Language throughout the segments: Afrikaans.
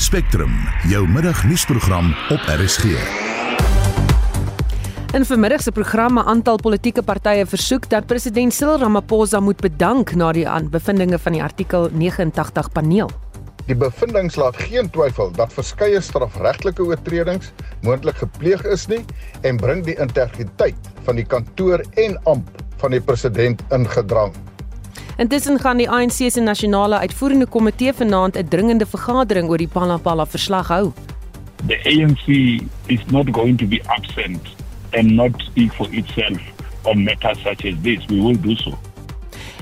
Spectrum, jou middagnuusprogram op RSG. In vermiddag se programme aantal politieke partye versoek dat president Cyril Ramaphosa moet bedank na die bevindinge van die artikel 89 paneel. Die bevindinge laat geen twyfel dat verskeie strafregtelike oortredings moontlik gepleeg is nie en bring die integriteit van die kantoor en amp van die president in gedrang. Intussen gaan die ANC se nasionale uitvoerende komitee vanaand 'n dringende vergadering oor die Palapala verslag hou. The ANC is not going to be absent and not speak for itself on matters such as this. We will do so.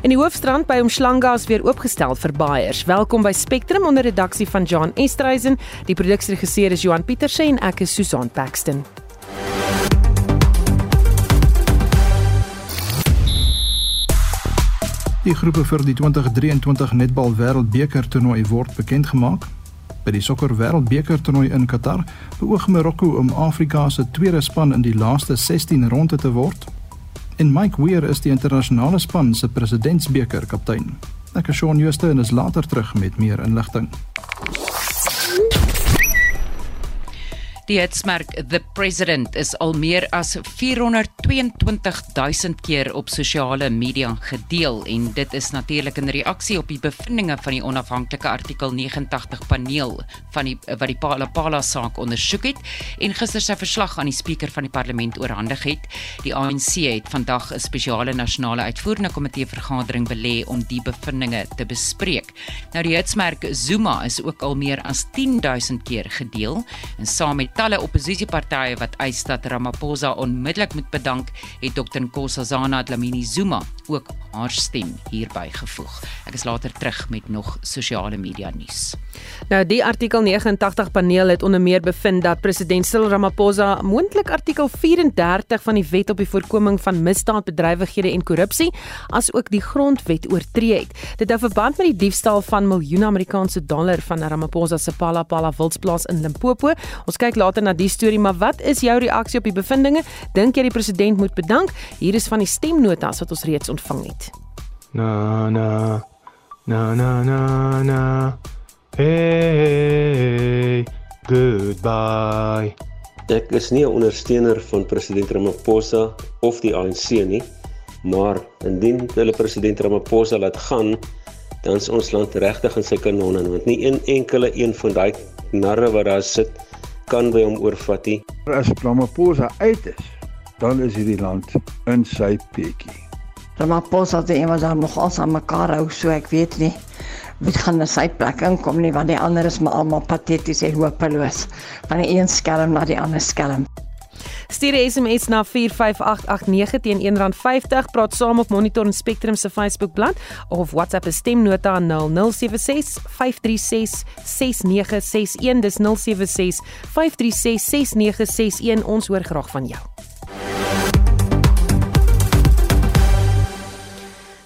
In die hoofstrand by Umhlanga is weer oopgestel vir baiers. Welkom by Spectrum onder redaksie van John Estreisen. Die produksieregisseur is Johan Pieterse en ek is Susan Paxton. Die groepe vir die 2023 netbal wêreldbeker toernooi word bekend gemaak. By die sokker wêreldbeker toernooi in Qatar beoog Marokko om Afrika se tweede span in die laaste 16 ronde te word. En Mike Weir is die internasionale span se presidentsbeker kaptein. Ek is Shaun Jooste en is later terug met meer inligting. Die hitsmerk The President is al meer as 422 000 keer op sosiale media gedeel en dit is natuurlik in reaksie op die bevindinge van die onafhanklike artikel 89 paneel van die wat die Palapala saak ondersoek het en gister sy verslag aan die spreker van die parlement oorhandig het. Die ANC het vandag 'n spesiale nasionale uitvoerende komitee vergadering belê om die bevindinge te bespreek. Nou die hitsmerk Zuma is ook al meer as 10 000 keer gedeel en saam met talle oppositiepartye wat eis dat Ramaphosa onmiddellik moet bedank, het Dr Nkosazana Dlamini Zuma ook haar stem hierby gevoeg. Ek is later terug met nog sosiale media nuus. Nou die artikel 89 paneel het onder meer bevind dat president Cyril Ramaphosa moontlik artikel 34 van die Wet op die voorkoming van misdaadbedrywighede en korrupsie as ook die grondwet oortree het. Dit hou verband met die diefstal van miljoene Amerikaanse dollar van Ramaphosa se Palapala wildsplaas in Limpopo. Ons kyk later na die storie, maar wat is jou reaksie op die bevindinge? Dink jy die president moet bedank? Hier is van die stemnotas wat ons reeds ontvang het. Na na na na na na Hey goodbye Ek is nie 'n ondersteuner van president Ramaphosa of die ANC nie, maar indien hulle president Ramaphosa laat gaan, dan is ons land regtig in sy kanonne want nie een enkele een van daai narre wat daar sit kan by hom oorvat nie. As Ramaphosa uit is, dan is hierdie land in sy petjie. Ramaphosa het eendag dan nog al aan mekaar hou, so ek weet nie wie gaan na sy plek inkom nie, want die ander is maar almal pateties en hopeloos. Van die een skelm na die ander skelm. Stuur 'n SMS na 45889 teen R1.50. Praat saam op Monitor en Spectrum se Facebookblad of WhatsApp 'n stemnota na 0076 536 6961. Dis 076 536 6961. Ons hoor graag van jou.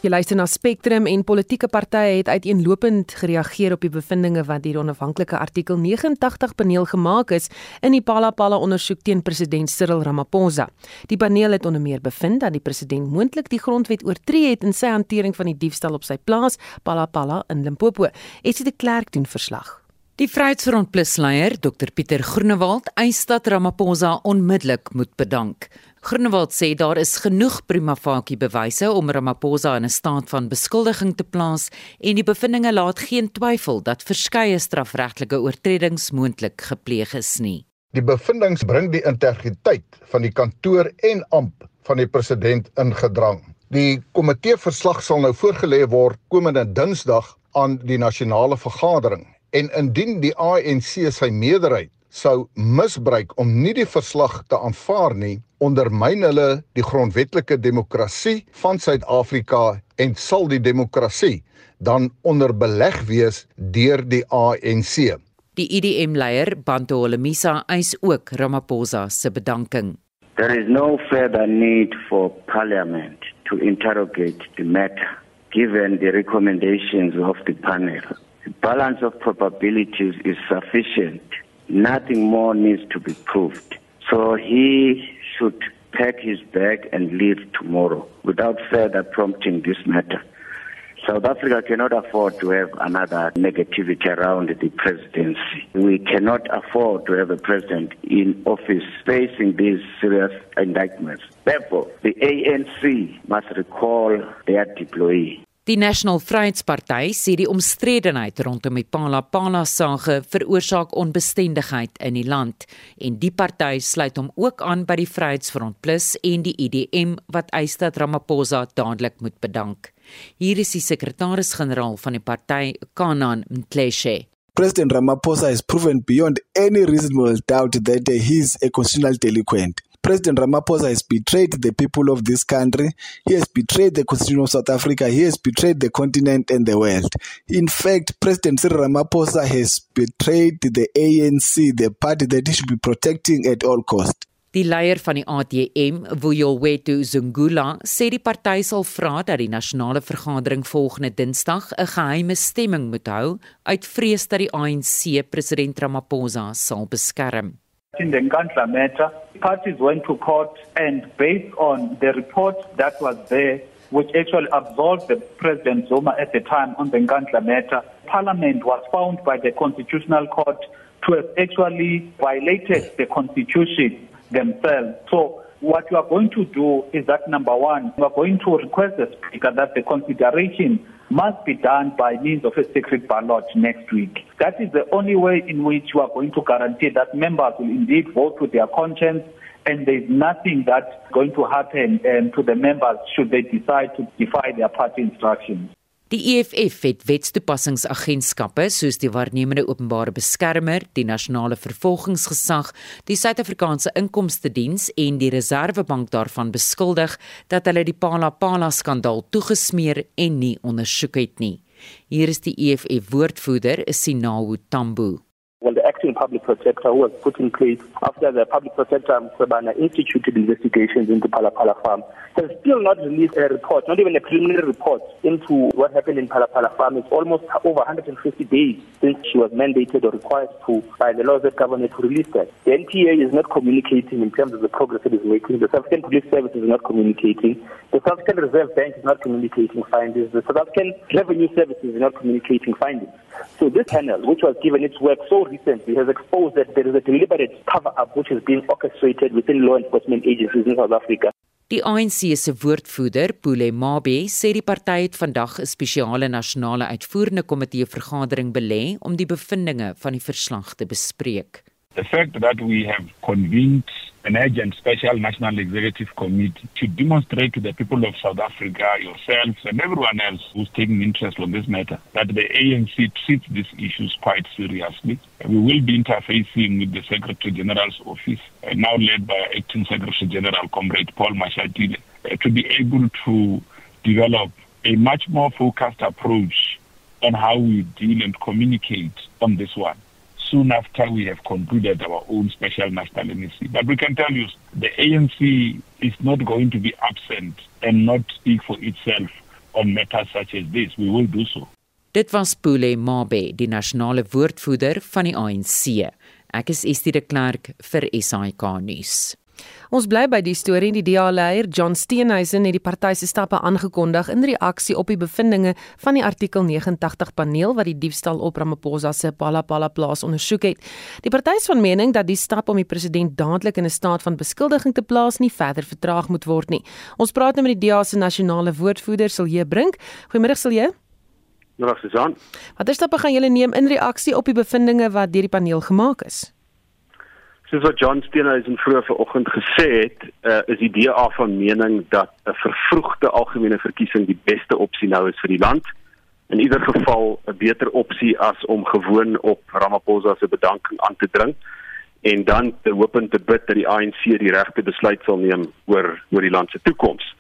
Jy luister na Spectrum en politieke partye het uiteenlopend gereageer op die bevindinge wat deur onafhanklike artikel 89 paneel gemaak is in die Palapala ondersoek teen president Cyril Ramaphosa. Die paneel het onder meer bevind dat die president moontlik die grondwet oortree het in sy hantering van die diefstal op sy plaas Palapala in Limpopo. Esie de Klerk doen verslag. Die Vryheidsfront Plus leier, Dr Pieter Groenewald, eis dat Ramaphosa onmiddellik moet bedank. Groenewald sê daar is genoeg prima facie bewyse om Ramaphosa in 'n staat van beskuldiging te plaas en die bevindinge laat geen twyfel dat verskeie strafregtelike oortredings moontlik gepleeg is nie. Die bevindinge bring die integriteit van die kantoor en amp van die president in gedrang. Die komitee verslag sal nou voorgelê word komende Dinsdag aan die nasionale vergadering en indien die ANC sy meerderheid sou misbruik om nie die verslag te aanvaar nie, ondermyn hulle die grondwetlike demokrasie van Suid-Afrika en sal die demokrasie dan onder beleg wees deur die ANC. Die IDM-leier, Bantu Holomisa, eis ook Ramaphosa se bedanking. There is no further need for parliament to interrogate the matter given the recommendations of the panel. The balance of probabilities is sufficient Nothing more needs to be proved. So he should pack his bag and leave tomorrow without further prompting this matter. South Africa cannot afford to have another negativity around the presidency. We cannot afford to have a president in office facing these serious indictments. Therefore, the ANC must recall their deployee. Die National Vryheidsparty sê die omstredenheid rondom die Palapala saage veroorsaak onbestendigheid in die land en die party sluit hom ook aan by die Vryheidsfront Plus en die IDM wat eis dat Ramaphosa dadelik moet bedank. Hier is die sekretaris-generaal van die party, Kanan Mtleshe. President Ramaphosa has proven beyond any reasonable doubt that he is a constitutional delinquent. President Ramaphosa has betrayed the people of this country. He has betrayed the Constitution of South Africa. He has betrayed the continent and the world. In fact, President Cyril Ramaphosa has betrayed the ANC, the party that he should be protecting at all costs. Die leier van die ATM, Vuyolwethu Zungula, sê die party sal vra dat die nasionale vergadering volgende Dinsdag 'n geheime stemming moet hou uit vrees dat die ANC president Ramaphosa sal beskerm. In the Nkandla matter, parties went to court and based on the report that was there, which actually absolved the President Zuma at the time on the Nkandla matter, Parliament was found by the Constitutional Court to have actually violated the Constitution themselves. So what you are going to do is that number one, you are going to request the Speaker that the consideration must be done by means of a secret ballot next week. That is the only way in which we are going to guarantee that members will indeed vote with their conscience and there's nothing that's going to happen um, to the members should they decide to defy their party instructions. Die EFF het wetstoepassingsagentskappe soos die waarnemende openbare beskermer, die nasionale vervolgingsgesag, die Suid-Afrikaanse Inkomste Diens en die Reserwebank daarvan beskuldig dat hulle die Palapala skandaal toegesmeer en nie ondersoek het nie. Hier is die EFF woordvoerder, Sinawu Tambo. Acting public protector was put in place after the public protector Msabana instituted investigations into Palapala Farm has still not released a report, not even a preliminary report into what happened in Palapala Farm. It's almost over 150 days since she was mandated or required to by the laws that government to release that. The NTA is not communicating in terms of the progress it is making. The South African Police Service is not communicating. The South African Reserve Bank is not communicating findings. The South African Revenue Service is not communicating findings. So this panel, which was given its work so recently, has exposed that there is a deliberate cover-up which is being orchestrated within law enforcement agencies in South Africa. Die ANC se woordvoerder, Pule Mabe, sê die party het vandag 'n spesiale nasionale uitvoerende komitee vergadering belê om die bevindinge van die verslag te bespreek. The fact that we have convened an urgent special national executive committee to demonstrate to the people of South Africa, yourselves, and everyone else who's taking interest on this matter that the ANC treats these issues quite seriously. We will be interfacing with the Secretary General's office, uh, now led by Acting Secretary General Comrade Paul Mashatile, uh, to be able to develop a much more focused approach on how we deal and communicate on this one soon after we have concluded our own special national amnesty. But we can tell you the ANC is not going to be absent and not speak for itself on matters such as this. We will do so. Dit was Pule Mabe, die nasionale woordvoerder van die ANC. Ek is Estie de Klerk vir SAK nuus. Ons bly by die storie die DA-leier John Steenhuisen het die party se stappe aangekondig in reaksie op die bevindinge van die artikel 89 paneel wat die diefstal op Ramaphosa se Palapala plaas ondersoek het. Die party is van mening dat die stap om die president dadelik in 'n staat van beskuldiging te plaas nie verder vertraag moet word nie. Ons praat nou met die DA se nasionale woordvoerder Silje Brink. Goeiemôre Silje. Goeiemôre Susan. Watter stappe gaan julle neem in reaksie op die bevindinge wat deur die paneel gemaak is? Soos wat John Steenhuisen vroeër vanoggend gesê het, uh, is die DA van mening dat 'n vervroegde algemene verkiesing die beste opsie nou is vir die land. In ieder geval 'n beter opsie as om gewoon op Ramaphosa se bedanking aan te dring en dan te hoop en te bid dat die ANC die regte besluit sal neem oor oor die land se toekoms.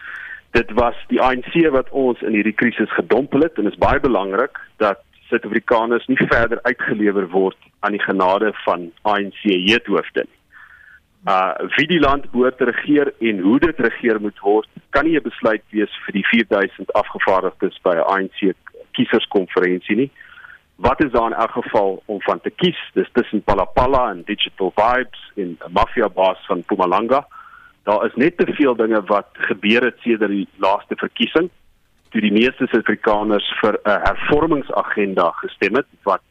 Dit was die ANC wat ons in hierdie krisis gedompel het en is baie belangrik dat Suid-Afrikaners nie verder uitgelewer word aan die genade van ANC jeethoofde nie. Uh wie die land behoort te regeer en hoe dit regeer moet word, kan nie 'n besluit wees vir die 4000 afgevaardigdes by 'n ANC kieserskonferensie nie. Wat is daar in elk geval om van te kies? Dis tussen Palapala en Digital Vibes en 'n mafia baas van Mpumalanga. Daar is net te veel dinge wat gebeur het sedert die laaste verkiesing die meeste Suid-Afrikaners vir 'n hervormingsagenda gestem het wat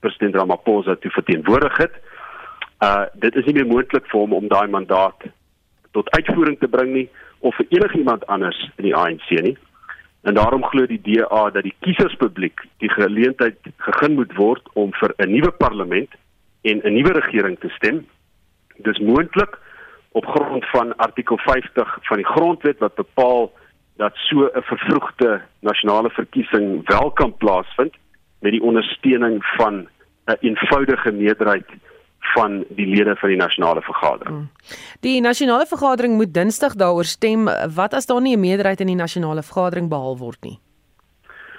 president Ramaphosa toe verteenwoordig het. Uh dit is nie meer moontlik vir hom om daai mandaat tot uitvoering te bring nie of vir enigiemand anders in die ANC nie. En daarom glo die DA dat die kieserspubliek die geleentheid gegee moet word om vir 'n nuwe parlement en 'n nuwe regering te stem. Dis moontlik op grond van artikel 50 van die grondwet wat bepaal dat so 'n vervroegde nasionale verkiesing wel kan plaasvind met die ondersteuning van 'n eenvoudige meerderheid van die lede van die nasionale vergadering. Hmm. Die nasionale vergadering moet Dinsdag daaroor stem wat as daar nie 'n meerderheid in die nasionale vergadering behaal word nie.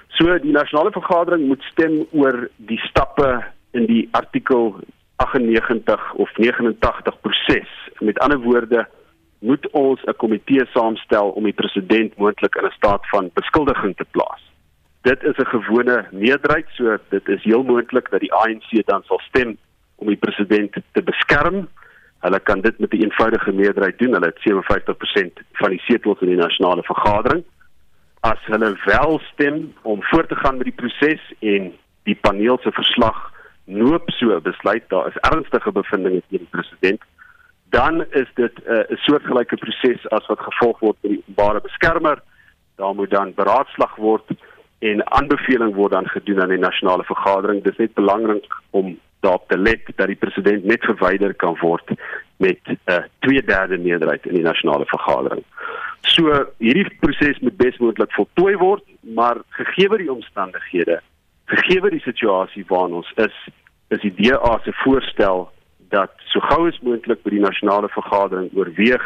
So die nasionale vergadering moet stem oor die stappe in die artikel 98 of 89 proses. Met ander woorde, moet ons 'n komitee saamstel om die president moontlik in 'n staat van beskuldiging te plaas. Dit is 'n gewone meerderheid, so dit is heel moontlik dat die ANC dan sal stem om die president te beskerm. Hulle kan dit met 'n eenvoudige meerderheid doen. Hulle het 57% van die setels in die nasionale vergadering. As hulle wel stem om voort te gaan met die proses en die paneel se verslag noop so besluit daar is ernstige bevindinge teen die president dan is dit 'n uh, soortgelyke proses as wat gevolg word by die openbare beskermer. Daar moet dan beraadslag word en aanbeveling word dan gedoen aan die nasionale vergadering. Dis net belangrik om daarop te let dat die president net verwyder kan word met 'n uh, 2/3 meerderheid in die nasionale vergadering. So hierdie proses moet besmoontlik voltooi word maar gegee die omstandighede gegee die situasie waarin ons is, is die DA se voorstel dat so gou as moontlik by die nasionale vergadering oorweeg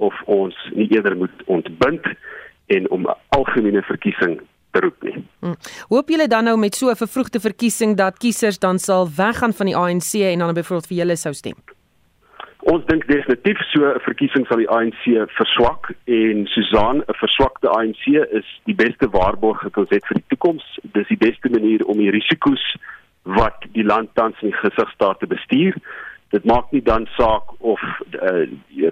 of ons nie eerder moet ontbind en om 'n algemene verkiesing te roep nie. Hmm. Hoop julle dan nou met so 'n vervroegde verkiesing dat kiesers dan sal weggaan van die ANC en dan byvoorbeeld vir julle sou stem? Ons dink definitief so 'n verkiesing sal die ANC verswak en Susan 'n verswakte ANC is die beste waarborg wat ons het vir die toekoms. Dis die beste manier om die risiko's wat die land tans in die gesig staar te bestuur. Dit maak nie dan saak of uh,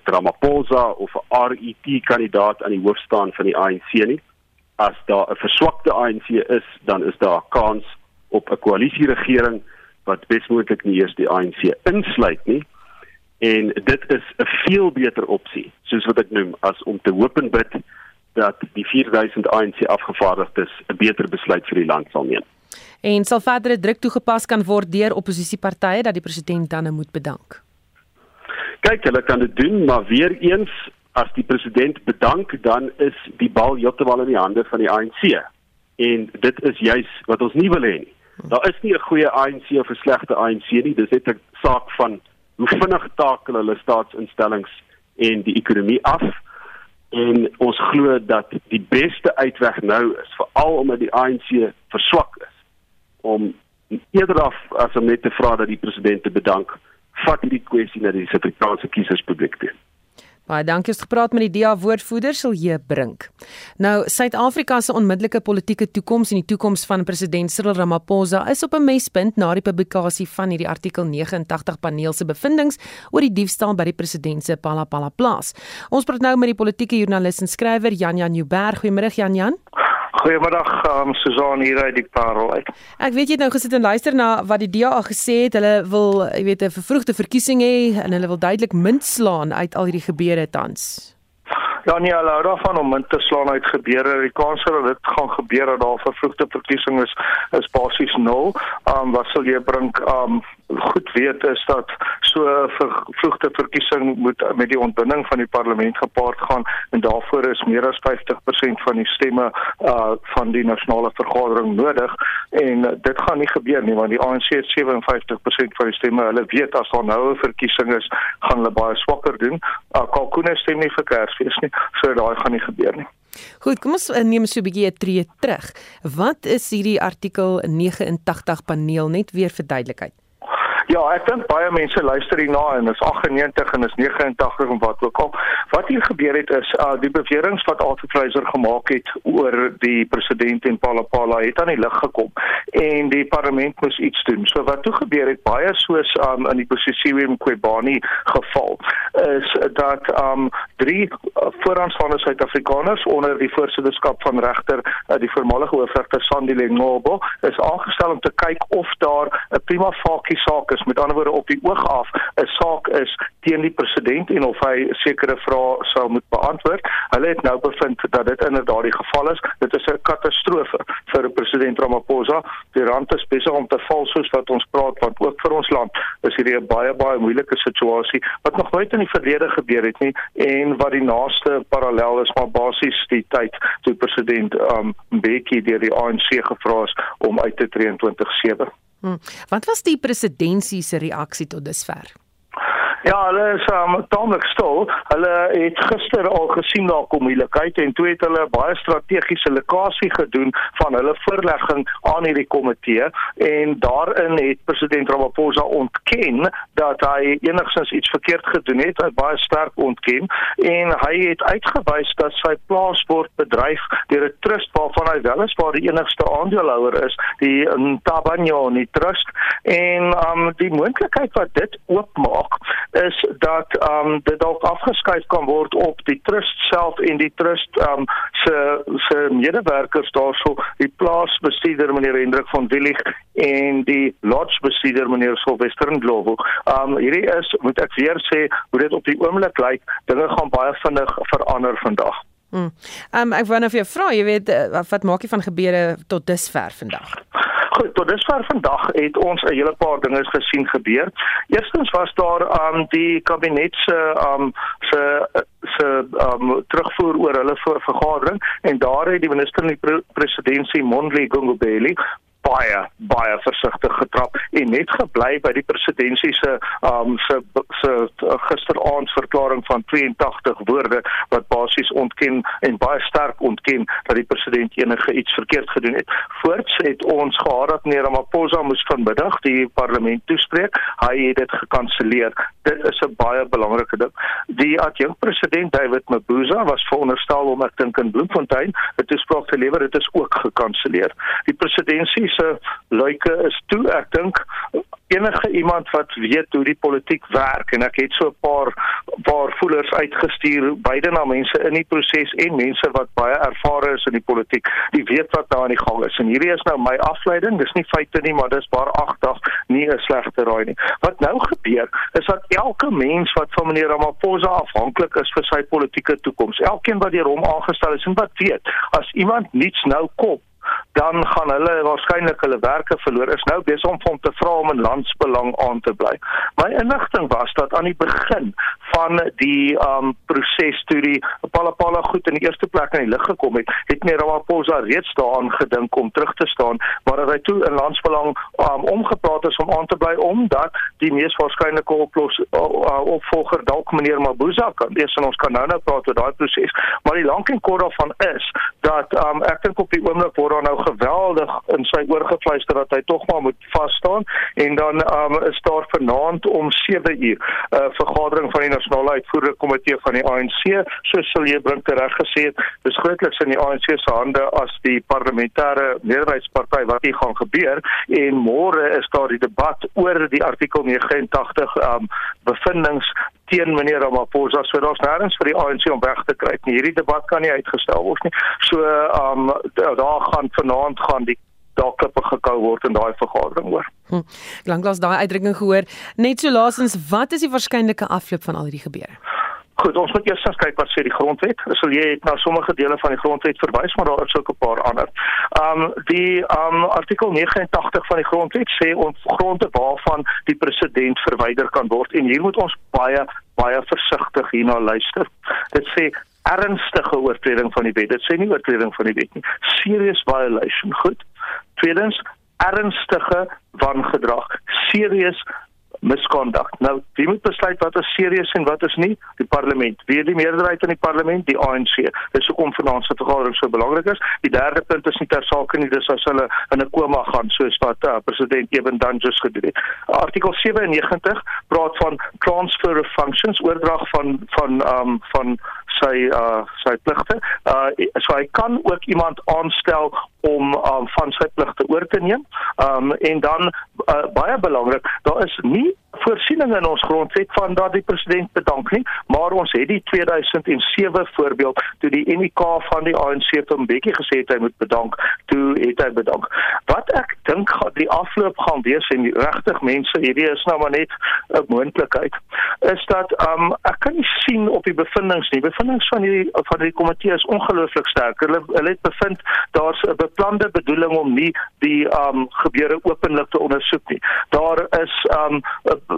Ramaphosa of 'n RET kandidaat aan die hoof staan van die ANC nie. As daar 'n verswakte ANC is, dan is daar 'n kans op 'n koalisieregering wat besmoontlik nie eers die ANC insluit nie en dit is 'n veel beter opsie soos wat ek noem as om te hoop en bid dat die 4000 ANC afgevaardigdes 'n beter besluit vir die land sal neem. En sal verdere druk toegepas kan word deur oppositiepartye dat die president dan moet bedank. Kyk, hulle kan dit doen, maar weer eens as die president bedank, dan is die bal heeltemal in die hande van die ANC. En dit is juis wat ons nie wil hê nie. Daar is nie 'n goeie ANC of 'n slegte ANC nie, dis net 'n saak van hoe vinnig takel hulle staatsinstellings en die ekonomie af en ons glo dat die beste uitweg nou is veral omdat die ANC verswak is om eerder af as om net te vra dat die president te bedank vat hierdie kwessie na die Suid-Afrikaanse kieserspubliek toe Baie dankie het gepraat met die DA woordvoerder Silje Brink. Nou Suid-Afrika se onmiddellike politieke toekoms en die toekoms van president Cyril Ramaphosa is op 'n mespunt na die publikasie van hierdie artikel 89 paneel se bevindinge oor die diefstal by die president se Palapala plaas. Ons praat nou met die politieke joernalis en skrywer Jan Jan Nieuwberg. Goeiemôre Jan Jan. Goeiemiddag, um, Susan hier uit die Parel uit. Ek weet jy het nou gesit en luister na wat die DA gesê het. Hulle wil, jy weet, 'n vervroegde verkiesing hê en hulle wil duidelik munt slaan uit al hierdie gebeure tans. Ja nee, hulle hou daarvan om munt te slaan uit gebeure. Die kans dat dit gaan gebeur dat daar vervroegde verkiesing is, is basies nul. Um wat sal jy bring um goed weet is dat so 'n vervroegde verkiesing moet met die ontbinding van die parlement gepaard gaan en daarvoor is meer as 50% van die stemme uh van die nasionale vergadering nodig en uh, dit gaan nie gebeur nie want die ANC het 57% van die stemme. Hulle weet as daar nou 'n verkiesing is, gaan hulle baie swakker doen. Uh Kalkoene stem nie vir Kersfees nie, so daai gaan nie gebeur nie. Goed, kom ons uh, neem so 'n bietjie 'n tree terug. Wat is hierdie artikel 89 paneel net weer vir duidelikheid? Ja, ek dink baie mense luister hierna en is 98 en is 89 en wat ook al. Wat hier gebeur het is uh die beweringe wat Arthur Fraser gemaak het oor die president en Palapala het aan die lig gekom en die parlement moes iets doen. So wat toe gebeur het baie soos um in die Posisiwe Mqobani geval is dat um drie uh, vooraanstaande Suid-Afrikaners onder die voorsitterskap van regter uh, die voormalige hoofregter Sandile Ngobo is aangestel om te kyk of daar 'n prima facie saak is met ander woorde op die oog af 'n saak is teen die president en of hy sekere vrae sou moet beantwoord. Hulle het nou bevind dat dit inderdaad die geval is. Dit is 'n katastrofe vir president Ramaphosa. Die rand is besig om te val soos wat ons praat want ook vir ons land is hierdie 'n baie baie moeilike situasie wat nog nooit in die verlede gebeur het nie en wat die naaste parallel is maar basies die tyd toe president um Mbeki deur die ANC gevra is om uit te tree in 2007. Hmm. Wat was die presidentsie se reaksie tot dusver? Ja, hulle is um, tamelik stil. Hulle het gister al gesien daar kom moeilikheid en toe het hulle baie strategiese lokasie gedoen van hulle voorlegging aan hierdie komitee en daarin het president Ramaphosa ontken dat hy enigsins iets verkeerd gedoen het. Hy baie sterk ontken en hy het uitgewys dat sy plaas word bedryf deur 'n trust waarvan hy wel is waar die enigste aandeelhouer is, die Ntabanyo Trust en um die moontlikheid wat dit oopmaak is dat um dit dalk afgeskuif kan word op die trust self en die trust um se se medewerkers daarso die plaasbestuurder meneer Hendrik van Willig en die lodge bestuurder meneer Sylvester Globo. Um hierdie is moet ek weer sê hoe dit op die oomblik lyk, dinge gaan baie vinnig verander vandag. Hmm. Um ek wou net vir jou vra, jy weet eh, wat maak jy van gebeure tot dusver vandag? Goed, tot dusver vandag het ons 'n hele paar dinge gesien gebeur. Eerstens was daar um die kabinet se um se se um terugvoer oor hulle vergadering en daar het die minister in die pre presidentskap Mondli Gungubeli baie baie versigtig getrap en net gebly by die presidentsie se um se se gisteraand verklaring van 82 woorde wat basies ontken en baie sterk ontken dat die president enige iets verkeerd gedoen het. Voorts het ons gehad dat meneer Ramaphosa moes vanmiddag die parlement toespreek. Hy het dit gekanselleer. Dit is 'n baie belangrike ding. Die adjunkt president David Mabuza was veronderstel om ek dink in Bloemfontein 'n toespraak te lewer. Dit is ook gekanselleer. Die presidentsie se luike is toe. Ek dink enige iemand wat weet hoe die politiek werk en ek het so 'n paar paar voelers uitgestuur beide na mense in die proses en mense wat baie ervare is in die politiek. Die weet wat daar aan die gang is. En hierdie is nou my afleiding. Dis nie feite nie, maar dis maar agtig nie 'n slegte raai nie. Wat nou gebeur is dat elke mens wat van meneer Ramaphosa afhanklik is vir sy politieke toekoms, elkeen wat deur hom aangestel is en wat weet, as iemand niets nou kop dan gaan hulle waarskynlik hulle werke verloor. Is nou besig om hom te vra om in landsbelang aan te bly. My inligting was dat aan die begin van die um proses toe die Palapala goed in die eerste plek in die lig gekom het, het meneer Ramaphosa reeds daaraan gedink om terug te staan, maar dat hy toe in landsbelang um omgepraat is om aan te bly omdat die mees waarskynlike oplos uh, uh, opvolger dalk meneer Mabuza kan wees en ons kan nou nou praat oor daai proses. Maar die lank en kort daarvan is dat um ek dink op die oomblik word daar nou geweldig in sy oorgefluister dat hy tog maar moet vas staan. En dan um, is daar vanaand om 7 uur 'n uh, vergadering van die nasionale uitvoerende komitee van die ANC so sal jy bring reg gesê het dis grootliks in die ANC se hande as die parlementêre meerderheidsparty wat hier gaan gebeur. En môre is daar die debat oor die artikel 89 um, bevindings teen meneer Ramaphosa. So daar's nêrens vir die ANC om weg te kry nie. Hierdie debat kan nie uitgestel word nie. So ehm um, daar gaan vanaand gaan die daar klippe gekou word in daai vergadering oor. Hm. Lanklaas daai uitdrukking gehoor. Net so laasens, wat is die waarskynlike afloop van al hierdie gebeure? Goed, ons moet eers kyk wat sê die grondwet. Sal jy het na sommige dele van die grondwet verwys, maar daar is ook 'n paar ander. Um die um artikel 89 van die grondwet sê ons gronde waarvan die president verwyder kan word en hier moet ons baie baie versigtig hierna luister. Dit sê ernstige oortreding van die wet. Dit sê nie oortreding van die wet nie. Serious violation. Goed. Tweedens ernstige wangedrag. Serious miskondak. Nou, wie moet besluit wat is serieus en wat is nie? Die parlement. Wie het die meerderheid in die parlement? Die ANC. Dis hoekom vanaand se vergadering so belangrik is. Die derde punt is nie ter sake nie, dis as hulle in 'n koma gaan soos wat uh, president Eben Danjus gedoen het. Artikel 97 praat van transfer of functions, oordrag van van ehm um, van sy uh sy pligte. Uh so hy kan ook iemand aanstel om um, van sy pligte oor te neem. Um en dan uh, baie belangrik, daar is nie voorsiening in ons grondwet van dat die president bedank nie, maar ons het die 2007 voorbeeld toe die NK van die ANC hom bietjie gesê het hy moet bedank, toe het hy bedank. Wat ek dink gaan die afloop gaan wees en regtig mense, hierdie is nou maar net 'n moontlikheid, is dat um ek kan nie sien op die bevindinge nie. Bevindinge van die van die komitee is ongelooflik sterk. Hulle hulle het bevind daar's 'n beplande bedoeling om nie die um gebeure openlik te ondersoek nie. Daar is um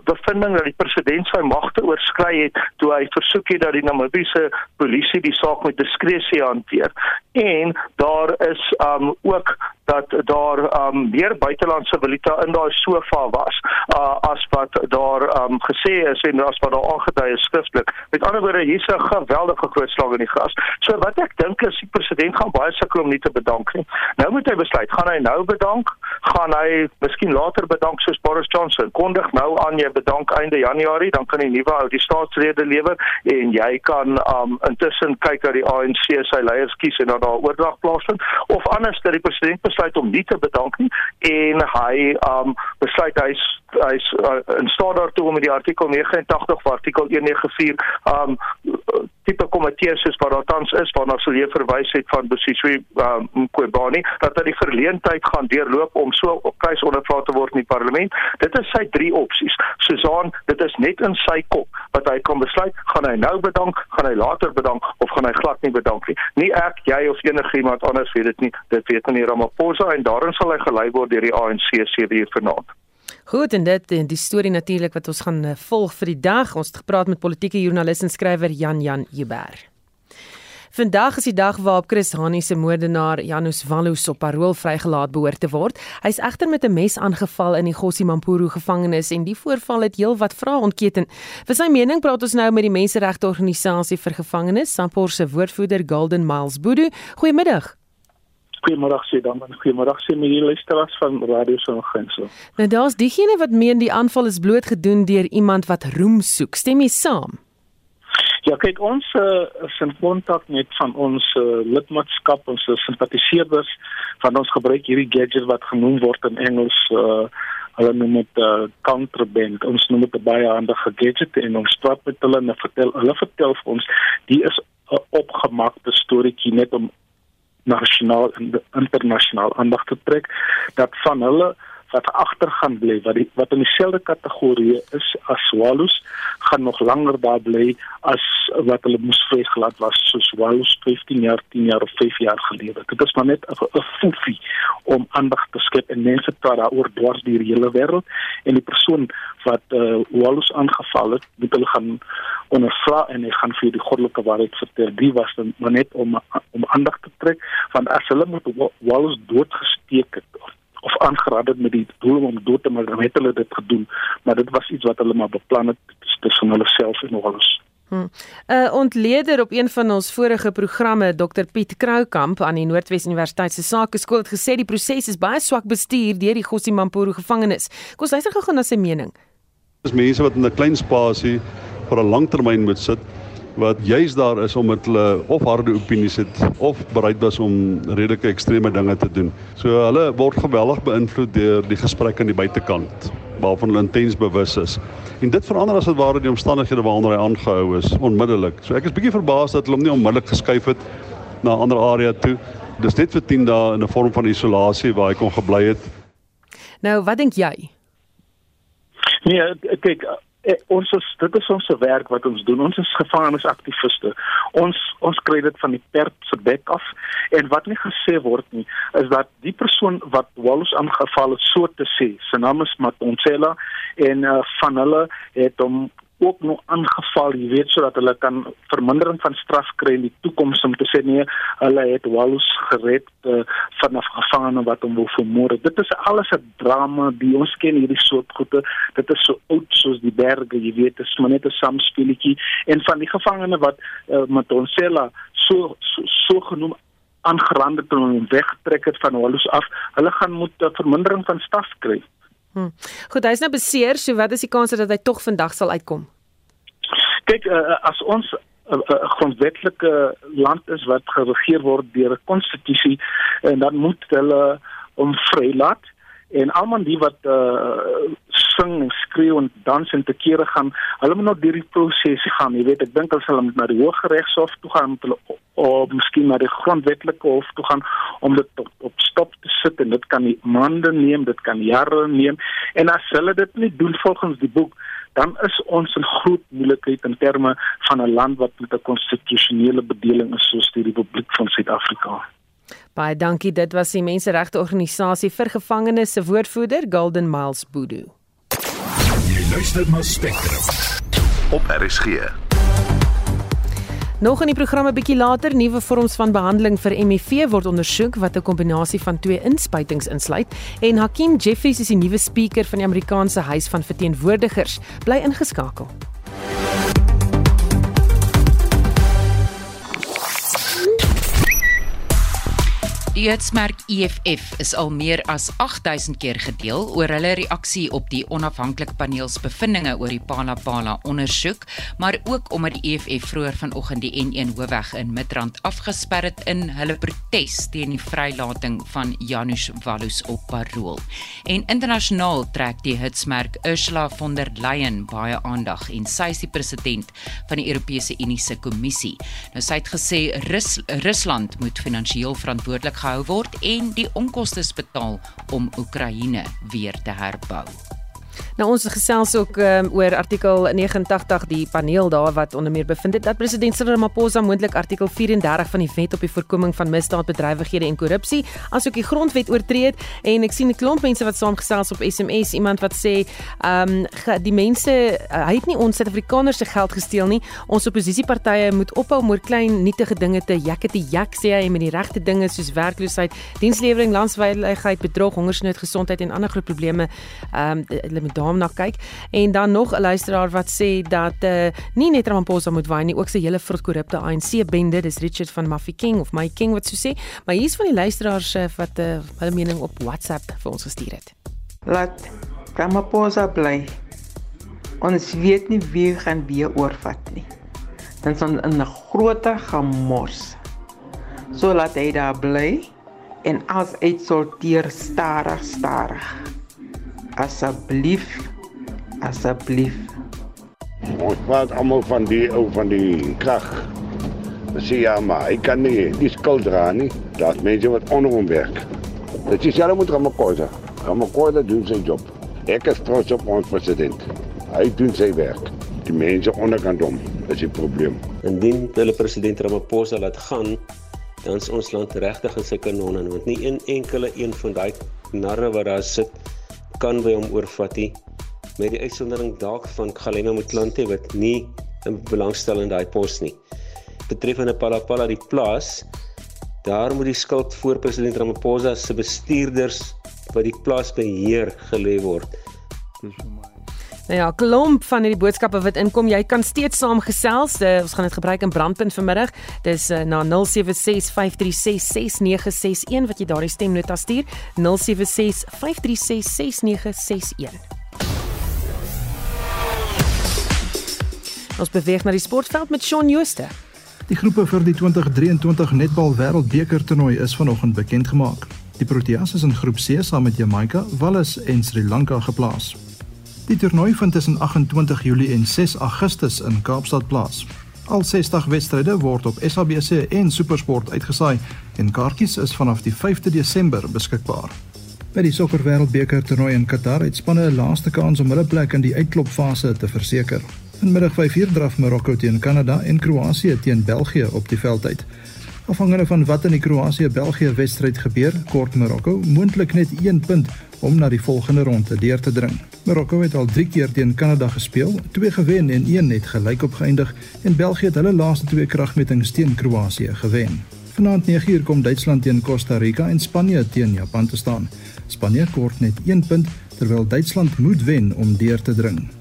bevinding dat die president sy magte oorskry het toe hy versoek het dat die Namibiese polisie die saak met diskresie hanteer. En daar is um ook dat daar um meer buitelandse valuta in daai sofa was uh, as wat daar um gesê is en as wat daar aangedui is skriftelik. Met ander woorde hier's 'n geweldige groot slag in die gras. So wat ek dink is die president gaan baie sukkel om nie te bedank nie. Nou moet hy besluit, gaan hy nou bedank? Gaan hy miskien later bedank soos Boris Johnson? Kondig nou aan jy bedank einde Januarie, dan kan die nuwe ou die staatsrede lewer en jy kan um intussen kyk dat die ANC sy leiers kies en dat daar oordrag plaasvind of anders dat die president besluit om nie te bedank nie en hy um besluit hy's hy's uh, in staat daartoe om met die artikel 89 of artikel 194 um tipe komitee soos wat daar tans is waarna sou jy verwys het van Bosiswe um Kobani dat hy die verleentheid gaan deurloop om so op kruis ondervra te word in die parlement. Dit is sy drie opsies. Susan, dit is net in sy kop wat hy kan besluit, gaan hy nou bedank, gaan hy later bedank of gaan hy glad nie bedank nie. Nie ek, jy of enigiemand anders weet dit nie. Dit weet meneer Ramaphosa en daarin sal hy gelei word deur die ANC 7 uur vanaand. Goed en dit en die storie natuurlik wat ons gaan eh, volg vir die dag. Ons het gepraat met politieke joernalis en skrywer Jan Jan Huber. Vandag is die dag waarop Chris Hani se moordenaar Janus Wallus op parol vrygelaat behoort te word. Hy's egter met 'n mes aangeval in die Gossi Mampuru gevangenis en die voorval het heelwat vrae ontketen. Vir sy mening praat ons nou met die menseregte organisasie vir gevangenes, Sampor se woordvoerder Golden Miles Bodu. Goeiemiddag. Goeiemôre sê dan en goeiemôre sê my luisteraars van Radio Songenso. Nou daar's diegene wat meen die aanval is bloot gedoen deur iemand wat roem soek. Stem jy saam? Ja, kyk ons uh, is in kontak met van ons uh, lidmaatskap, ons uh, simpatiseerders van ons gebruik hierdie gadget wat genoem word in Engels uh hulle noem dit uh, counterband. Ons noem dit 'n baie handige gadget en ons praat met hulle en vertel hulle vertel vir ons die is 'n opgemaakte storieetjie net om nasionaal en internasionaal aandag te trek dat van hulle wat agter gaan bly wat die, wat in dieselfde kategorie is as swallows gaan nog langer daar bly as wat hulle moes vrygelaat was soos swallows 15 jaar 10 jaar of 5 jaar gelede. Dit is maar net 'n foefie om aandag te skep en mense praat daaroor dwars die hele wêreld en die persoon wat uh, swallows aangeval het moet hulle gaan ondervra en hy gaan vir die goddelike waarheid vertel. Wie was dan maar net om om aandag te trek want as hulle met swallows doodgesteek het of of aangeraad het met die doel om dood te maak, dan het hulle dit gedoen, maar dit was iets wat hulle maar beplan het tussen hulle self en alles. Hmm. Uh ontleder op een van ons vorige programme Dr Piet Kroukamp aan die Noordwes Universiteit se Sakeskool het gesê die proses is baie swak bestuur deur die Gossi Mampuru gevangenis. Kom ons luister gou na sy mening. Dis mense wat in 'n klein spasie vir 'n langtermyn moet sit wat juis daar is om met hulle of harde opinies het of bereid was om redelike ekstreme dinge te doen. So hulle word geweldig beïnvloed deur die gesprek aan die buitekant waarvan hulle intens bewus is. En dit verander as dit ware die omstandighede waaronder hy aangehou is onmiddellik. So ek is bietjie verbaas dat hulle hom nie onmiddellik geskuif het na 'n ander area toe. Dis net vir 10 dae in 'n vorm van isolasie waar hy kon gebly het. Nou, wat dink jy? Nee, kyk, Eh, ons is dit is ons se werk wat ons doen. Ons is gevangenisaktiviste. Ons ons kry dit van die perd se bek af en wat nie gesê word nie is dat die persoon wat Wallace aangeval het so te sê, sy naam is Matonsela en uh, van hulle het hom ook nog aangeval, jy weet sodat hulle kan vermindering van straf kry in die toekoms om te sê nee, hulle het Walus gered uh, vanaf gevangene wat hom wou vermoor. Dit is alles 'n drama, die ons ken hierdie soort goede. Dit is so oud soos die berge, jy weet, dit is maar net 'n samspeletjie en van die gevangene wat uh, met ons sê so so, so genoem aangerande toe om weggetrek het van Walus af, hulle gaan moet 'n vermindering van straf kry. Hm. Goed, hy is nou beseer, so wat is die kans dat hy tog vandag sal uitkom? Kyk, uh, as ons 'n uh, uh, grondwetlike land is wat geregeer word deur 'n konstitusie en dan moet hulle hom vrylaat en almal die wat uh, sing en skreeu en dans en te kere gaan, hulle moet nog deur die proses gaan. Jy weet, ek dink hulle sal na die Hooggeregshof toe gaan hulle of miskien na die grondwetlike hof toe gaan om dit op, op stop te sit en dit kan maande neem, dit kan jare neem. En as hulle dit nie doen volgens die boek dan is ons in groot moeilikheid in terme van 'n land wat met 'n konstitusionele bedeling is soos die Republiek van Suid-Afrika. Baie dankie. Dit was die Menseregte Organisasie vir Gevangenes se woordvoerder, Golden Miles Boodoo. Jy luister na Spectrum op RSG. Nog in die programme bietjie later, nuwe vorms van behandeling vir HIV word ondersoek wat 'n kombinasie van twee inspuitings insluit en Hakim Jeffries is die nuwe spreker van die Amerikaanse Huis van Verteenwoordigers. Bly ingeskakel. Die hitsmerk EFF is al meer as 8000 keer gedeel oor hulle reaksie op die onafhanklike paneel se bevindinge oor die Palapala ondersoek, maar ook omdat die EFF vroeër vanoggend die N1 hoofweg in Midrand afgesper het in hulle protes teen die vrylating van Janusz Wallus op parol. En internasionaal trek die hitsmerk Ursula von der Leyen baie aandag en sy is die president van die Europese Unie se kommissie. Nou sy het gesê Rus Rusland moet finansiëel verantwoordelik gehou word en die onkoste betaal om Oekraïne weer te herbou. Nou ons gesels ook um, oor artikel 89 die paneel daar wat onder meer bevind het dat president Cyril Ramaphosa moontlik artikel 34 van die wet op die voorkoming van misdaadbedrywighede en korrupsie asook die grondwet oortree het. En ek sien 'n klomp mense wat saamgesels op SMS iemand wat sê ehm um, die mense uh, hy het nie ons Suid-Afrikaners se geld gesteel nie. Ons oppositiepartye moet ophou om oor klein nietige dinge te jakke te jak sê hy met die regte dinge soos werkloosheid dienslewering landveiligheid bedrog hongersnood gesondheid en ander groot probleme ehm um, moet daarna kyk en dan nog 'n luisteraar wat sê dat uh, nie net Ramaphosa moet waai nie, ook sy hele vrot korrupte ANC bende, dis Richard van Mafikeng of My King wat so sê, maar hier's van die luisteraars uh, wat uh, hulle mening op WhatsApp vir ons gestuur het. Laat Ramaphosa bly. Ons weet nie wie gaan weer oorvat nie. Dan son in 'n groter gemors. So laat hy daar bly en as uitsorteer stadig stadig asseblief asseblief. Ons praat almal van die ou van die krag sê ja maar ek kan nie die skuld dra nie dat mense wat onder hom werk dit is hulle moet Ramaphosa. Ramaphosa doen sy job. Ek is trots op ons president. Hy doen sy werk. Die mense onderkant hom is die probleem. Indien hulle president Ramaphosa laat gaan dan is ons land regtig in sy kanonne want nie een enkele een van daai narre wat daar sit kan by hom oorvat nie met die uitsondering dalk van Galena Motlanthe wat nie 'n belangstel in daai pos nie. Betreffende Palapala die plaas, daar moet die skuld voor president Ramaphosa se bestuurders wat die plaas beheer gelê word. Dis vir my Nou ja, klomp van hierdie boodskappe wat inkom, jy kan steeds saamgesels. Uh, ons gaan dit gebruik in brandpunt vanmiddag. Dis uh, na 0765366961 wat jy daardie stemnota stuur. 0765366961. Ons beweeg na die sportveld met Shaun Jooste. Die groepe vir die 2023 netbal wêreldbeker toernooi is vanoggend bekend gemaak. Die Proteas is in groep C saam met Jamaica, Wallis en Sri Lanka geplaas. Die toernooi vind tussen 28 Julie en 6 Augustus in Kaapstad plaas. Al 60 wedstryde word op SABC en SuperSport uitgesaai en kaartjies is vanaf die 5de Desember beskikbaar. By die Sokker Wêreldbeker toernooi in Qatar het spanne 'n laaste kans om hulle plek in die uitklopfase te verseker. Vanmiddag 5:00 draf Marokko teen Kanada en Kroasie teen België op die veldtyd. Afhangende van wat in die Kroasie-België wedstryd gebeur, kort Marokko moontlik net 1 punt om na die volgende ronde deur te dring. Marokko het al 3 keer teen Kanada gespeel, 2 gewen en 1 net gelyk op geëindig en België het hulle laaste twee kragmetings teen Kroasie gewen. Vanaand 9uur kom Duitsland teen Costa Rica en Spanje teen Japan te staan. Spanje kort net 1 punt terwyl Duitsland moet wen om deur te dring.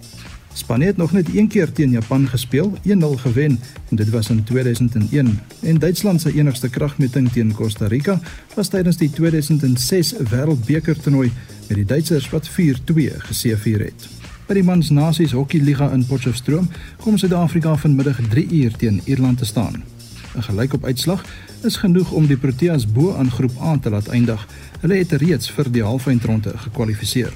Spanje het nog net een keer teen Japan gespeel, 1-0 gewen en dit was in 2001. En Duitsland se enigste kragmeting teen Costa Rica was tydens die 2006 Wêreldbeker toernooi met die Duitsers wat 4-2 geseëvier het. By die Mans Nasies Hokkieliga in Potchefstroom kom Suid-Afrika vanmiddag 3 uur teen Ierland te staan. 'n Gelykop uitslag is genoeg om die Proteas bo aan groep A te laat eindig. Hulle het reeds vir die halfeindronde gekwalifiseer.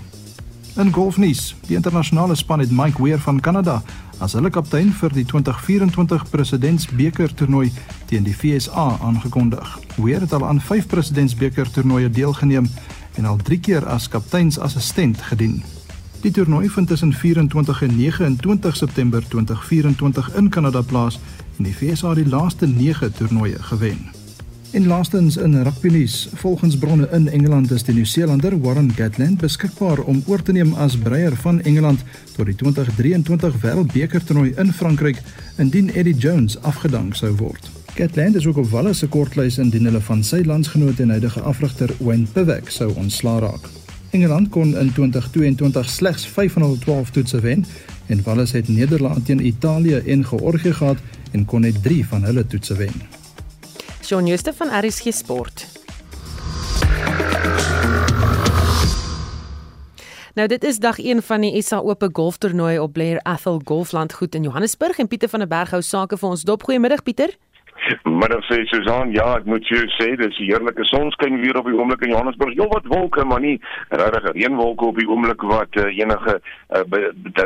In golfnuus, die internasionale span het Mike Weir van Kanada as hulle kaptein vir die 2024 Presidentsbeker toernooi teen die FSA aangekondig. Weir het al aan 5 Presidentsbeker toernooie deelgeneem en al 3 keer as kapteinsassistent gedien. Die toernooi vind tussen 24 en 29 September 2024 in Kanada plaas en die FSA het die laaste 9 toernooie gewen. En laastens in rugbynuus, volgens bronne in Engeland is die Nieu-Seelander Warren Gatland beskikbaar om oor te neem as breier van Engeland tot die 2023 Wêreldbeker toernooi in Frankryk indien Eddie Jones afgedank sou word. Gatland is ook op Wallis se kortlys indien hulle van sy landsgenoot en huidige afrigter Wayne Pivak sou ontslaa raak. Engeland kon in 2022 slegs 512 toetse wen en Wallis het Nederland teen Italië en Georgië gehad en kon net 3 van hulle toetse wen. Shaun Jooste van RSG Sport. Nou dit is dag 1 van die SA Ope golftoernooi op Blair Athol Golfland goed in Johannesburg en Pieter van der Berg hou sake vir ons dop. Goeiemiddag Pieter. Maar dan sê Susan, ja, ek moet jou sê dis heerlike sonskyn weer op die oomblik in Johannesburg. Jou wat wolke, maar nie regtig reënwolke op die oomblik wat uh, enige uh,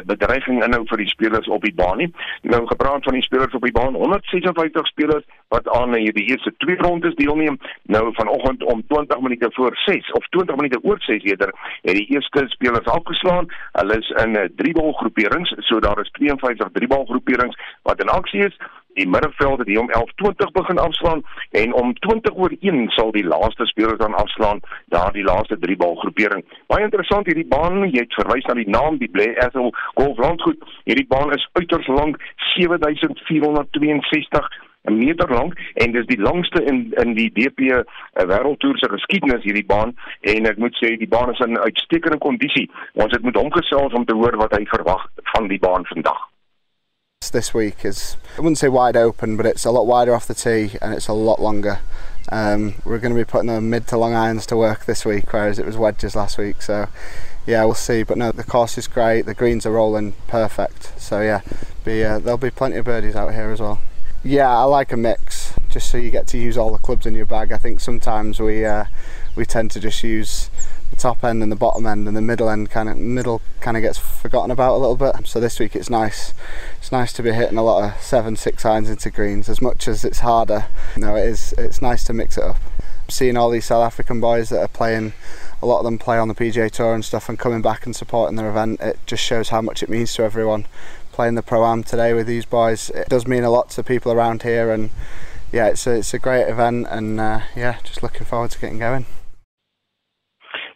bedreiging inhou vir die spelers op die baan nie. Nou gepraat van die spelers op die baan, 156 spelers wat aan hierdie eerste twee rondes deelneem. Nou vanoggend om 20 minute voor 6 of 20 minute oor 6 eerder het die eerste spelers afgeslaan. Hulle is in 'n uh, driebal groeperings, so daar is 52 driebal groeperings wat in aksie is die middelveld het hier om 11:20 begin afslaan en om 20 oor 1 sal die laaste spelers dan afslaan daar die laaste drie bal groepering. Baie interessant hierdie baan, jy het verwys na die naam die Blair Ethel Golf Landgoed. Hierdie baan is uiters lank 7462 'n meter lank en dis die langste in in die DP uh, wêreldtoer se geskiedenis hierdie baan en ek moet sê die baan is in uitstekende kondisie. Ons het met hom gesels om te hoor wat hy verwag van die baan vandag. This week is, I wouldn't say wide open, but it's a lot wider off the tee and it's a lot longer. Um, we're going to be putting the mid to long irons to work this week, whereas it was wedges last week. So, yeah, we'll see. But no, the course is great. The greens are rolling perfect. So yeah, be uh, there'll be plenty of birdies out here as well. Yeah, I like a mix, just so you get to use all the clubs in your bag. I think sometimes we uh, we tend to just use the top end and the bottom end and the middle end kind of middle kind of gets forgotten about a little bit. So this week it's nice it's nice to be hitting a lot of seven six irons into greens. As much as it's harder you know it is it's nice to mix it up. Seeing all these South African boys that are playing a lot of them play on the PGA Tour and stuff and coming back and supporting their event. It just shows how much it means to everyone. Playing the Pro-Am today with these boys it does mean a lot to people around here and yeah it's a, it's a great event and uh, yeah just looking forward to getting going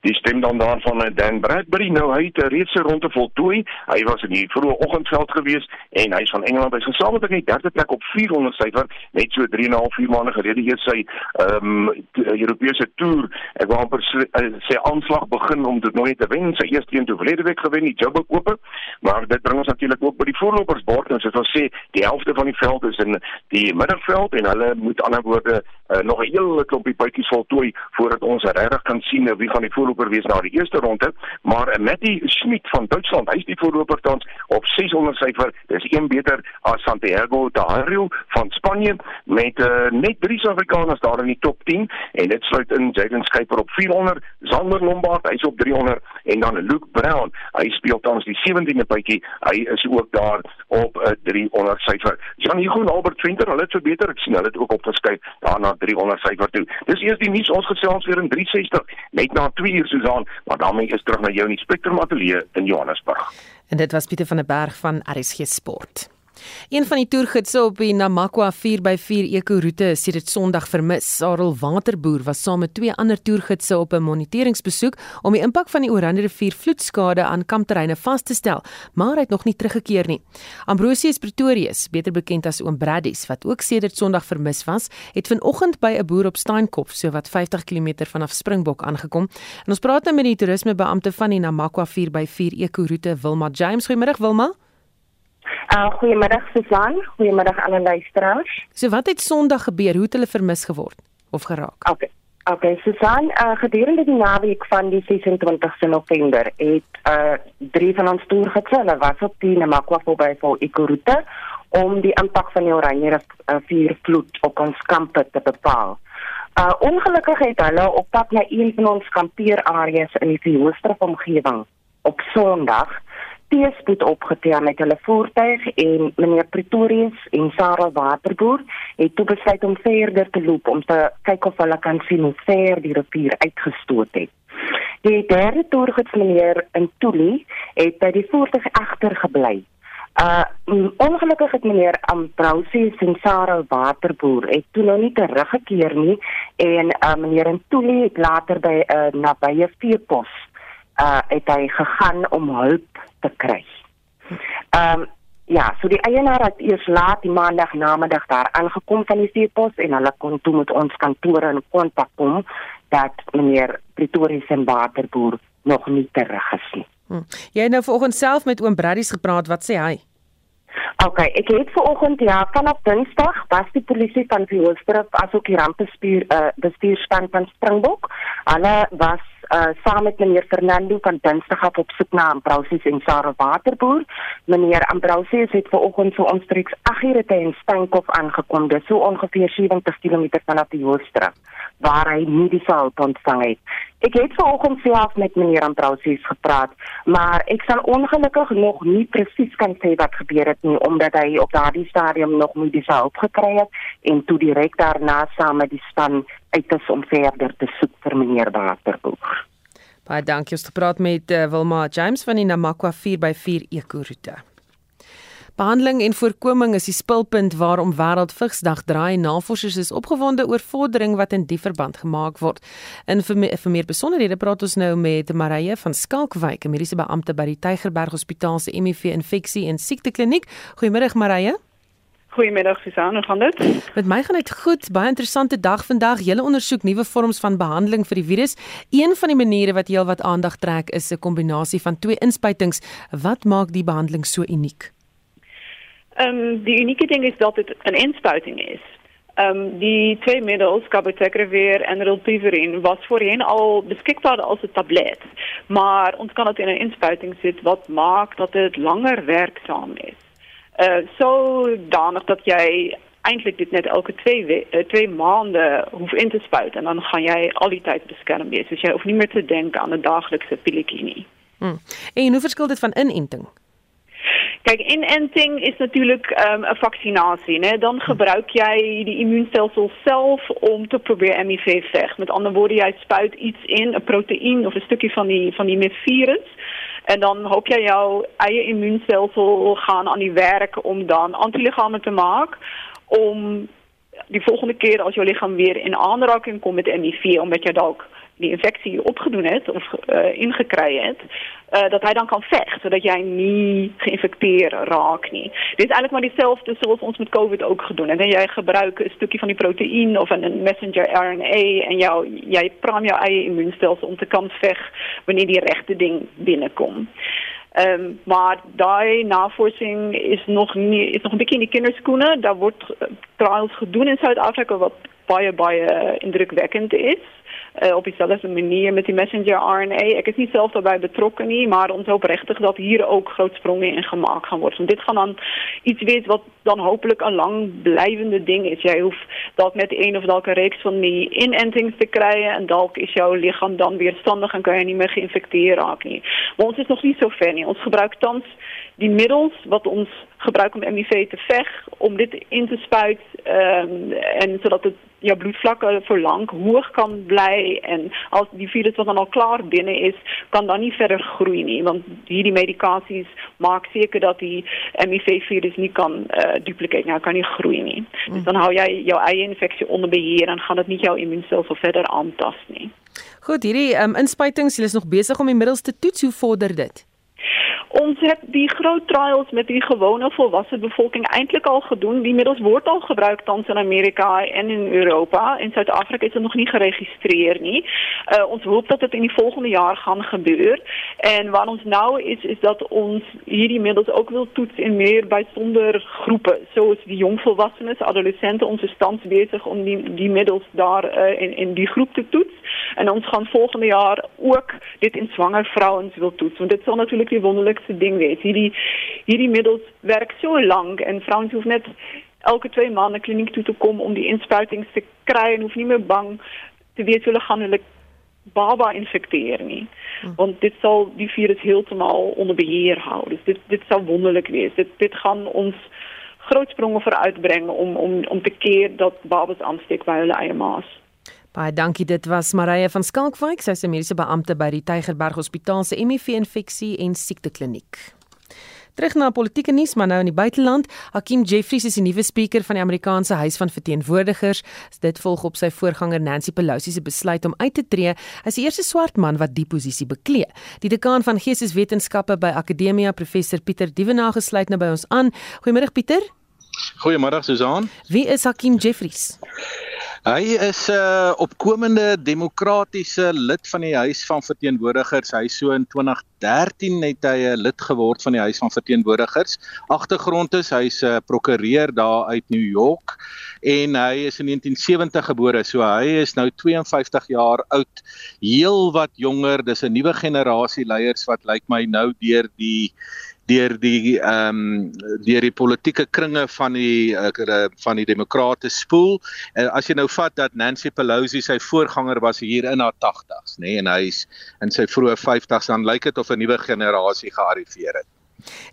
die stem dan daarvan van Dan Bradbury nou hy het reeds 'n ronde voltooi. Hy was in die vroeë oggendveld gewees en hy's van Engeland. Hy's gesamentlik in die derde plek op 400 syfer, net so 3 en 'n half uur maande gelede hier sy ehm um, Europese toer. Ek wou amper sê aanslag begin om dit nooit te wen. Sy eerste een toe verlede week gewen, die Joburg Ope. Maar dit bring ons natuurlik ook by die voorlopersbord en soos ons sê, die helfte van die veld is in die middelveld en hulle moet aan ander woorde uh, nog 'n hele klompie bytjies voltooi voordat ons regtig kan sien wie gaan die voorloper wees na die eerste ronde, maar Matti Schmidt van Duitsland, hy is die voorloper tans op 600 syfer. Dis een beter as Santiago Dario van Spanje met uh, net drie Suid-Afrikaners daar in die top 10 en dit sluit in Jaden Skyper op 400, Zander Lombard hy's op 300 en dan Luke Brown, hy speel tans die 17de bytjie. Hy is ook daar op 'n uh, 300 syfer. Jan Hugo Albert Venter, hulle het verbeter. Ek sien hulle het ook opgeskuif daarna 300 syfer toe. Dis eers die nuus ons gesels weer in 360 net na 2 uur Susan, maar daarmee is terug na jou in die Spectrum Ateljee in Johannesburg. En dit was Pieter van der Berg van RSG Sport. Een van die toergidse op die Namakwa 4x4 ekoroete is sedert Sondag vermis. Sarel Waterboer was saam met twee ander toergidse op 'n moniteringsbesoek om die impak van die Oranje rivier vloedskade aan kampterreine vas te stel, maar hy het nog nie teruggekeer nie. Ambrosius Pretorius, beter bekend as Oom Braddies, wat ook sedert Sondag vermis was, het vanoggend by 'n boer op Steenkop, so wat 50 km vanaf Springbok aangekom. En ons praat nou met die toerismebeampte van die Namakwa 4x4 ekoroete, Wilma James. Goeiemôre Wilma. Uh goeiemiddag Susan, goeiemiddag aan die luisteraars. So wat het Sondag gebeur? Hoe het hulle vermis geword of geraak? Okay. Okay, Susan, uh gedurende die naweek van die 26ste November het uh drie van ons toergidse, hulle was op die Namakwa voorby vir Ikoroete om die impak van die Oranje rivier vloed op ons kampe te bepaal. Uh ongelukkig het hulle op pad na een van ons kampeerareas in die Hoofstraf omgewing op Sondag teespoed opgetel met hulle voertuig en meneer Pretorius en Sarah Waterboer het toe besluit om verder te loop om te kyk of hulle kan sien hoe ver die rivier uitgestoot het. Die derde toergids meneer Intuli het by die voertuig agter gebly. Uh ongelukkig het meneer Ambrosius en Sarah Waterboer het toe nou nie teruggekeer nie en uh, meneer Intuli het later by 'n uh, nabye veepos uh het hy gegaan om hulp te kry. Ehm um, ja, so die eienaar het eers laat die maandag namiddag daar aangekom van die veepos en hulle kon toe met ons kantore in kontak kom dat meneer Pretorius en Waterboer nog nie terug is nie. Hm. Jy het nou vanoggend self met oom Braddies gepraat, wat sê hy? OK, ek het vanoggend ja, vanaf Dinsdag was die polisie van Vioolstrip asook die rampbestuur uh bestuurspan van Springbok. Hulle was uh saam met meneer Fernando van Dinsdag af op soek na Ambrosius en Sarah Waterboer. Meneer Ambrosius het vanoggend so omstreeks 8:00 in Steenkop aangekom, dis so ongeveer 70 km vanaf die hoofstraat waar hy nie die hulp ontvang het. Ek het vanoggend self met meneer Ambrosius gepraat, maar ek sal ongelukkig nog nie presies kan sê wat gebeur het nie omdat hy op daardie stadium nog nie die hulp gekry het en toe direk daarna saam met die span uit is om verder te soek vir meneer Waterboer. Baie dankie. Ons het gepraat met uh, Wilma James van die Namakwa 4x4 ekoroete. Behandeling en voorkoming is die spulpunt waarom Wêreldvigsdag draai. Navorsers is opgewonde oor vordering wat in die verband gemaak word. In vir meer, vir meer besonderhede praat ons nou met Marije van Skalkwyk, mediese beampte by die Tygerberg Hospitaal se HIV infeksie en siektekliniek. Goeiemôre Marije. Goeiemiddag Susan, hoe gaan dit? Met my gaan dit goed. Baie interessante dag vandag. Julle ondersoek nuwe vorms van behandeling vir die virus. Een van die maniere wat heelwat aandag trek is 'n kombinasie van twee inspuitings. Wat maak die behandeling so uniek? Ehm um, die unieke ding is dat dit 'n inspuiting is. Ehm um, die twee middels, cabotegravir en rilpivirine, was voorheen al beskikbaar as 'n tablet. Maar ons kan dit in 'n inspuiting sit wat maak dat dit langer werksaam is. Uh sodanig dat jy eintlik dit net elke 2 uh, 2 maande hoef in te spuit en dan gaan jy al die tyd beskerm wees. So jy hoef nie meer te dink aan 'n daaglikse pilletjie nie. Hmm. En hoe verskil dit van inenting? Kijk, inenting is natuurlijk um, een vaccinatie. Né? Dan gebruik jij die immuunstelsel zelf om te proberen MIV vecht. Met andere woorden, jij spuit iets in, een proteïne of een stukje van die, van die virus. En dan hoop jij jouw eigen immuunstelsel gaan aan die werk om dan antilichamen te maken. Om die volgende keer als jouw lichaam weer in aanraking komt met MIV, omdat je dat ook die infectie opgedoen het of uh, ingekregen het, uh, dat hij dan kan vechten, zodat jij niet geïnfecteerd raakt. Niet. Dit is eigenlijk maar hetzelfde zoals ons met COVID ook gedaan. En jij gebruikt een stukje van die proteïne of een messenger RNA en jou, jij praat jouw eigen immuunstelsel om te kan vechten wanneer die rechte ding binnenkomt. Um, maar die navorsing is nog, nie, is nog een beetje in de kinderskoenen. Daar wordt uh, trials gedaan in Zuid-Afrika wat baie, baie indrukwekkend is uh, op diezelfde manier met die messenger RNA. Ik is niet zelf daarbij betrokken, nie, maar ons hoop rechtig dat hier ook groot sprongen in gemaakt gaan worden. Want dit gaan dan iets wees wat dan hopelijk een lang blijvende ding is. Jij hoeft dat met een of welke reeks van die inentings te krijgen en dan is jouw lichaam dan weerstandig en kan je niet meer geïnfecteerd raken. Maar ons is nog niet zo ver. Nie. Ons gebruikt thans die middels wat ons gebruiken om MIV te vechten, om dit in te spuiten um, en zodat het jou bloedvlakke vir lank hoog kan bly en as die virus wat dan al klaar binne is, kan dan nie verder groei nie want hierdie medikasies maak seker dat die HIV virus nie kan uh, dupliceer nie, kan nie groei nie. Mm. Dus dan hou jy jou eie infeksie onder beheer en gaan dit nie jou immuunstelsel verder aantas nie. Goed, hierdie um, inspuitings, hulle is nog besig om die middels te toets. Hoe vorder dit? Ons het die groot trials met die gewone volwasse bevolking eintlik al gedoen. Die middels word al gebruik tans in Amerika en in Europa. In Suid-Afrika is dit nog nie geregistreer nie. Uh, ons hoop dat dit in die volgende jaar gaan gebeur. En wat ons nou is is dat ons hierdie middels ook wil toets in meer byzonder groepe, soos die jong volwassenes, adolessente. Ons is tans besig om die middels daar uh, in in die groep te toets. En ons gaan volgende jaar ook dit in swanger vrouens wil toets. Want dit sal natuurlik die wonderlik belangrikste ding wees. Hierdie hierdie middels werk so lank en vrouens hoef net elke 2 maande kliniek toe te kom om die inspuitings te kry en hoef nie meer bang te wees hulle gaan hulle baba infekteer nie. Hmm. Want dit sal die virus heeltemal onder beheer hou. Dus dit dit sou wonderlik wees. Dit dit gaan ons groot spronge vooruitbring om om om te keer dat babas aansteek by hulle eie maas. Baie dankie. Dit was Marije van Skalkwyk, sy is 'n mediese beampte by die Tygerberg Hospitaal se HIV-infeksie en siektekliniek. Terug na politieke nuus, maar nou in die buiteland. Hakim Jeffries is die nuwe spreker van die Amerikaanse Huis van Verteenwoordigers. Dit volg op sy voorganger Nancy Pelosi se besluit om uit te tree as die eerste swart man wat die posisie beklee. Die dekaan van Geesteswetenskappe by Akademia, professor Pieter Dievenage sluit nou by ons aan. Goeiemôre Pieter. Goeiemôre Susan. Wie is Hakim Jeffries? Hy is 'n uh, opkomende demokratiese lid van die Huis van Verteenwoordigers. Hy so in 2013 het hy 'n lid geword van die Huis van Verteenwoordigers. Agtergrond is hy's 'n uh, prokureur daar uit New York en hy is in 1970 gebore. So hy is nou 52 jaar oud, heel wat jonger. Dis 'n nuwe generasie leiers wat lyk like my nou deur die deur die ehm um, deur die politieke kringe van die uh, van die demokrate spoel. Uh, as jy nou vat dat Nancy Pelosi sy voorganger was hier in haar 80s, nê, nee, en hy's in sy vroeë 50s, dan lyk dit of 'n nuwe generasie gearriveer het.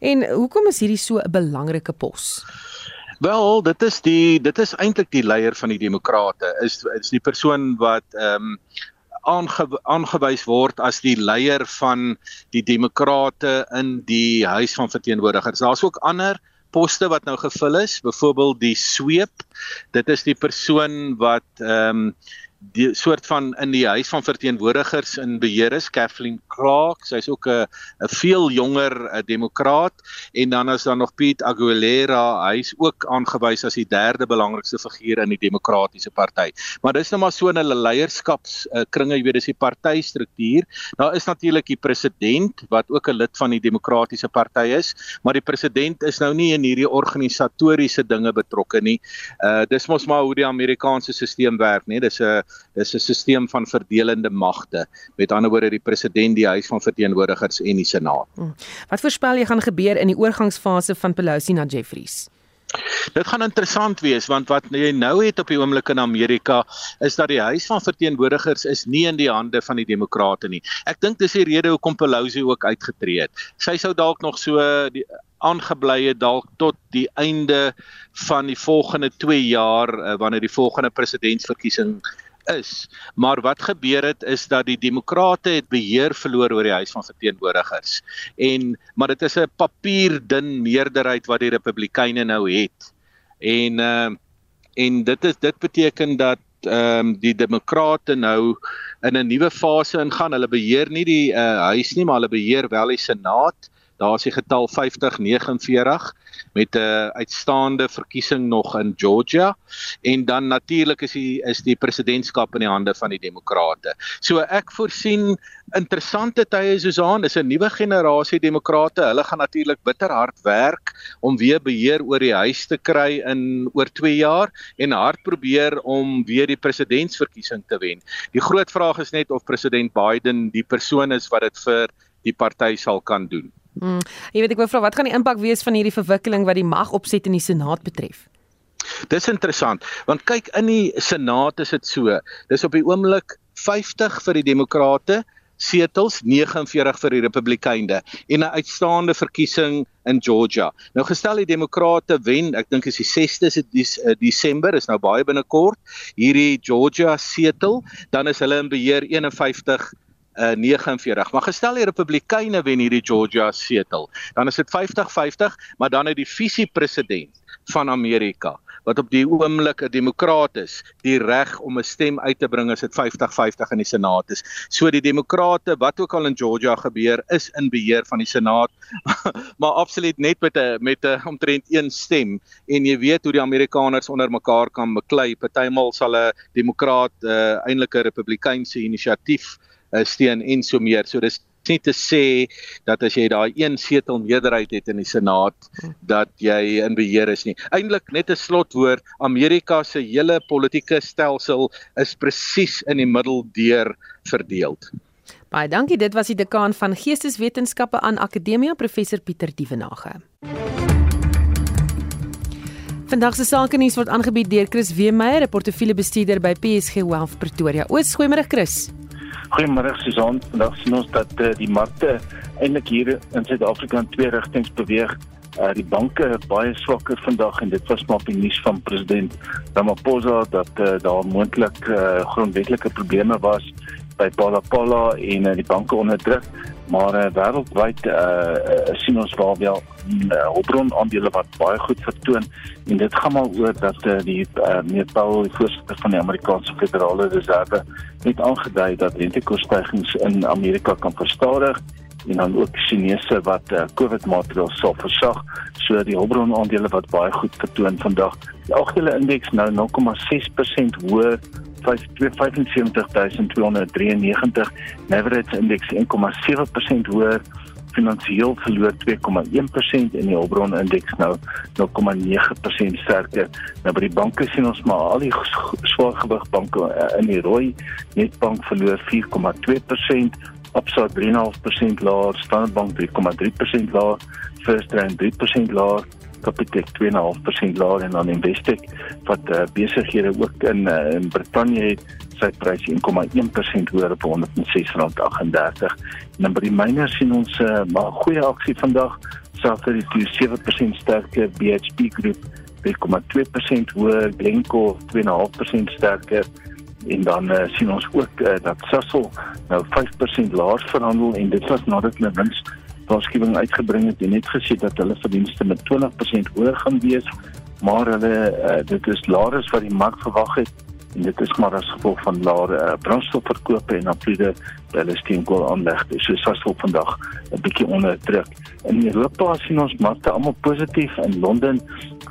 En hoekom is hierdie so 'n belangrike pos? Wel, dit is die dit is eintlik die leier van die demokrate. Is is die persoon wat ehm um, aange, aangewys word as die leier van die demokrate in die huis van verteenwoordigers. Daar's ook ander poste wat nou gevul is, byvoorbeeld die sweep. Dit is die persoon wat ehm um, die soort van in die huis van verteenwoordigers in beheer is Kathleen Clark sy's ook 'n 'n veel jonger demokraat. En dan is daar nog Pete Aguilera. Hy's ook aangewys as die derde belangrikste figuur in die demokratiese party. Maar dis nou maar so in hulle leierskaps kringe jy weet dis die partystruktuur. Daar is natuurlik die president wat ook 'n lid van die demokratiese party is maar die president is nou nie in hierdie organisatoriese dinge betrokke nie. Uh, dis mos maar hoe die Amerikaanse stelsel werk nê dis 'n dis 'n stelsel van verdelende magte. Met ander woorde die president, die huis van verteenwoordigers en die senaat. Hmm. Wat voorspel jy gaan gebeur in die oorgangsfase van Pelosi na Jeffries? Dit gaan interessant wees want wat jy nou het op die oomblik in Amerika is dat die huis van verteenwoordigers is nie in die hande van die demokrate nie. Ek dink dis die rede hoekom Pelosi ook uitgetree het. Sy sou dalk nog so die aangebly het dalk tot die einde van die volgende 2 jaar uh, wanneer die volgende presidentsverkiesing is. Maar wat gebeur het is dat die demokrate het beheer verloor oor die huis van verteenwoordigers. En maar dit is 'n papierdun meerderheid wat die republikeine nou het. En uh en dit is dit beteken dat ehm um, die demokrate nou in 'n nuwe fase ingaan. Hulle beheer nie die uh huis nie, maar hulle beheer wel die senaat. Daar is die getal 5049 met 'n uitstaande verkiesing nog in Georgia en dan natuurlik is die is die presidentskap in die hande van die demokrate. So ek voorsien interessante tye Susan, dis 'n nuwe generasie demokrate. Hulle gaan natuurlik bitter hard werk om weer beheer oor die huis te kry in oor 2 jaar en hard probeer om weer die presidentsverkiesing te wen. Die groot vraag is net of president Biden die persoon is wat dit vir die party sal kan doen. Hmm. Jy weet ek wou vra wat gaan die impak wees van hierdie verwikkeling wat die mag opset in die Senaat betref? Dis interessant want kyk in die Senaat is dit so. Dis op die oomblik 50 vir die demokrate, setels, 49 vir die Republikeine en 'n uitstaande verkiesing in Georgia. Nou gestel die Demokrate wen, ek dink is die 6de dis, uh, Desember, is nou baie binnekort hierdie Georgia setel, dan is hulle in beheer 51 uh, 49. Maar gestel die Republikeine wen hierdie Georgia setel, dan is dit 50-50, maar dan het die visiepresident van Amerika wat op die oomblik 'n demokraat is, die reg om 'n stem uit te bring as dit 50-50 in die Senaat is. So die demokrate wat ook al in Georgia gebeur is in beheer van die Senaat, maar absoluut net met 'n met 'n omtrent een stem en jy weet hoe die Amerikaners onder mekaar kan beklei. Partymal sal 'n demokraat uh, eintlik 'n republikeinse inisiatief uh, steun en so meer. So dis nie te sê dat as jy daai een setel meerderheid het in die Senaat dat jy in beheer is nie. Eindelik net 'n slotwoord, Amerika se hele politieke stelsel is presies in die middel deur verdeel. Baie dankie. Dit was die dekaan van Geesteswetenskappe aan Akademia, professor Pieter Dievenage. Vandag se sake nuus word aangebied deur Chris Weemeyer, 'n portefeuljebestuurder by PSG Wealth Pretoria. Oos, goeiemôre Chris. Goeiemôre Susan. Vandag sien ons dat uh, die markte eintlik hier in Suid-Afrika in twee rigtings beweeg. Uh, die banke baie swakker vandag en dit was maar die nuus van president Ramaphosa dat uh, daar moontlik uh, grondwetlike probleme was by Pala Pala en uh, die banke onder druk maar uh, wêreldwyd uh, uh, sien ons waar wel uh, hulpbron aandele wat baie goed vertoon. En dit gaan maar oor dat uh, die uh, meneer Powell die voorsitter van die Amerikaanse Federale Reserve net aangedui dat rentekoerstygings in Amerika kan verstadig en dan ook Chinese wat uh, COVID maatreëls sal versag. So die hulpbron aandele wat baie goed vertoon vandag. Die algehele indeks nou 0,6% hoër 75293 Leverage Index 1,7% hoër finansiëel verloor 2,1% en die hulpbron indeks nou 0,9% sterker. Nou by die banke sien ons maar al die swaar gewig banke eh, in die rooi. Netbank verloor 4,2%, Absa 3,5% laer, Standard Bank 3,3% laer, First Rand 3% laer. Capitec 2.5% laer en dan Investec wat uh, besighede ook in uh, in Brittanje het sy prys 1.1% hoër op R106.38. En dan by die miners sien ons 'n uh, maar goeie aksie vandag. Sater het 7% sterker BHP Group 3.2% hoër, Glencore 2.5% sterker en dan uh, sien ons ook uh, dat Sasol nou 5% laer verhandel en dit was nadat hulle wins waarskuwing uitgebring het en net gesê dat hulle verdienste met 20% hoër gaan wees, maar hulle uh, dit is laer as wat die mark verwag het en dit is maar as gevolg van laer uh, brandstofverkope en afleide by hulle steenkool aanlegte. So Sasol vandag 'n bietjie onder druk. In Europa sien ons markte almal positief in Londen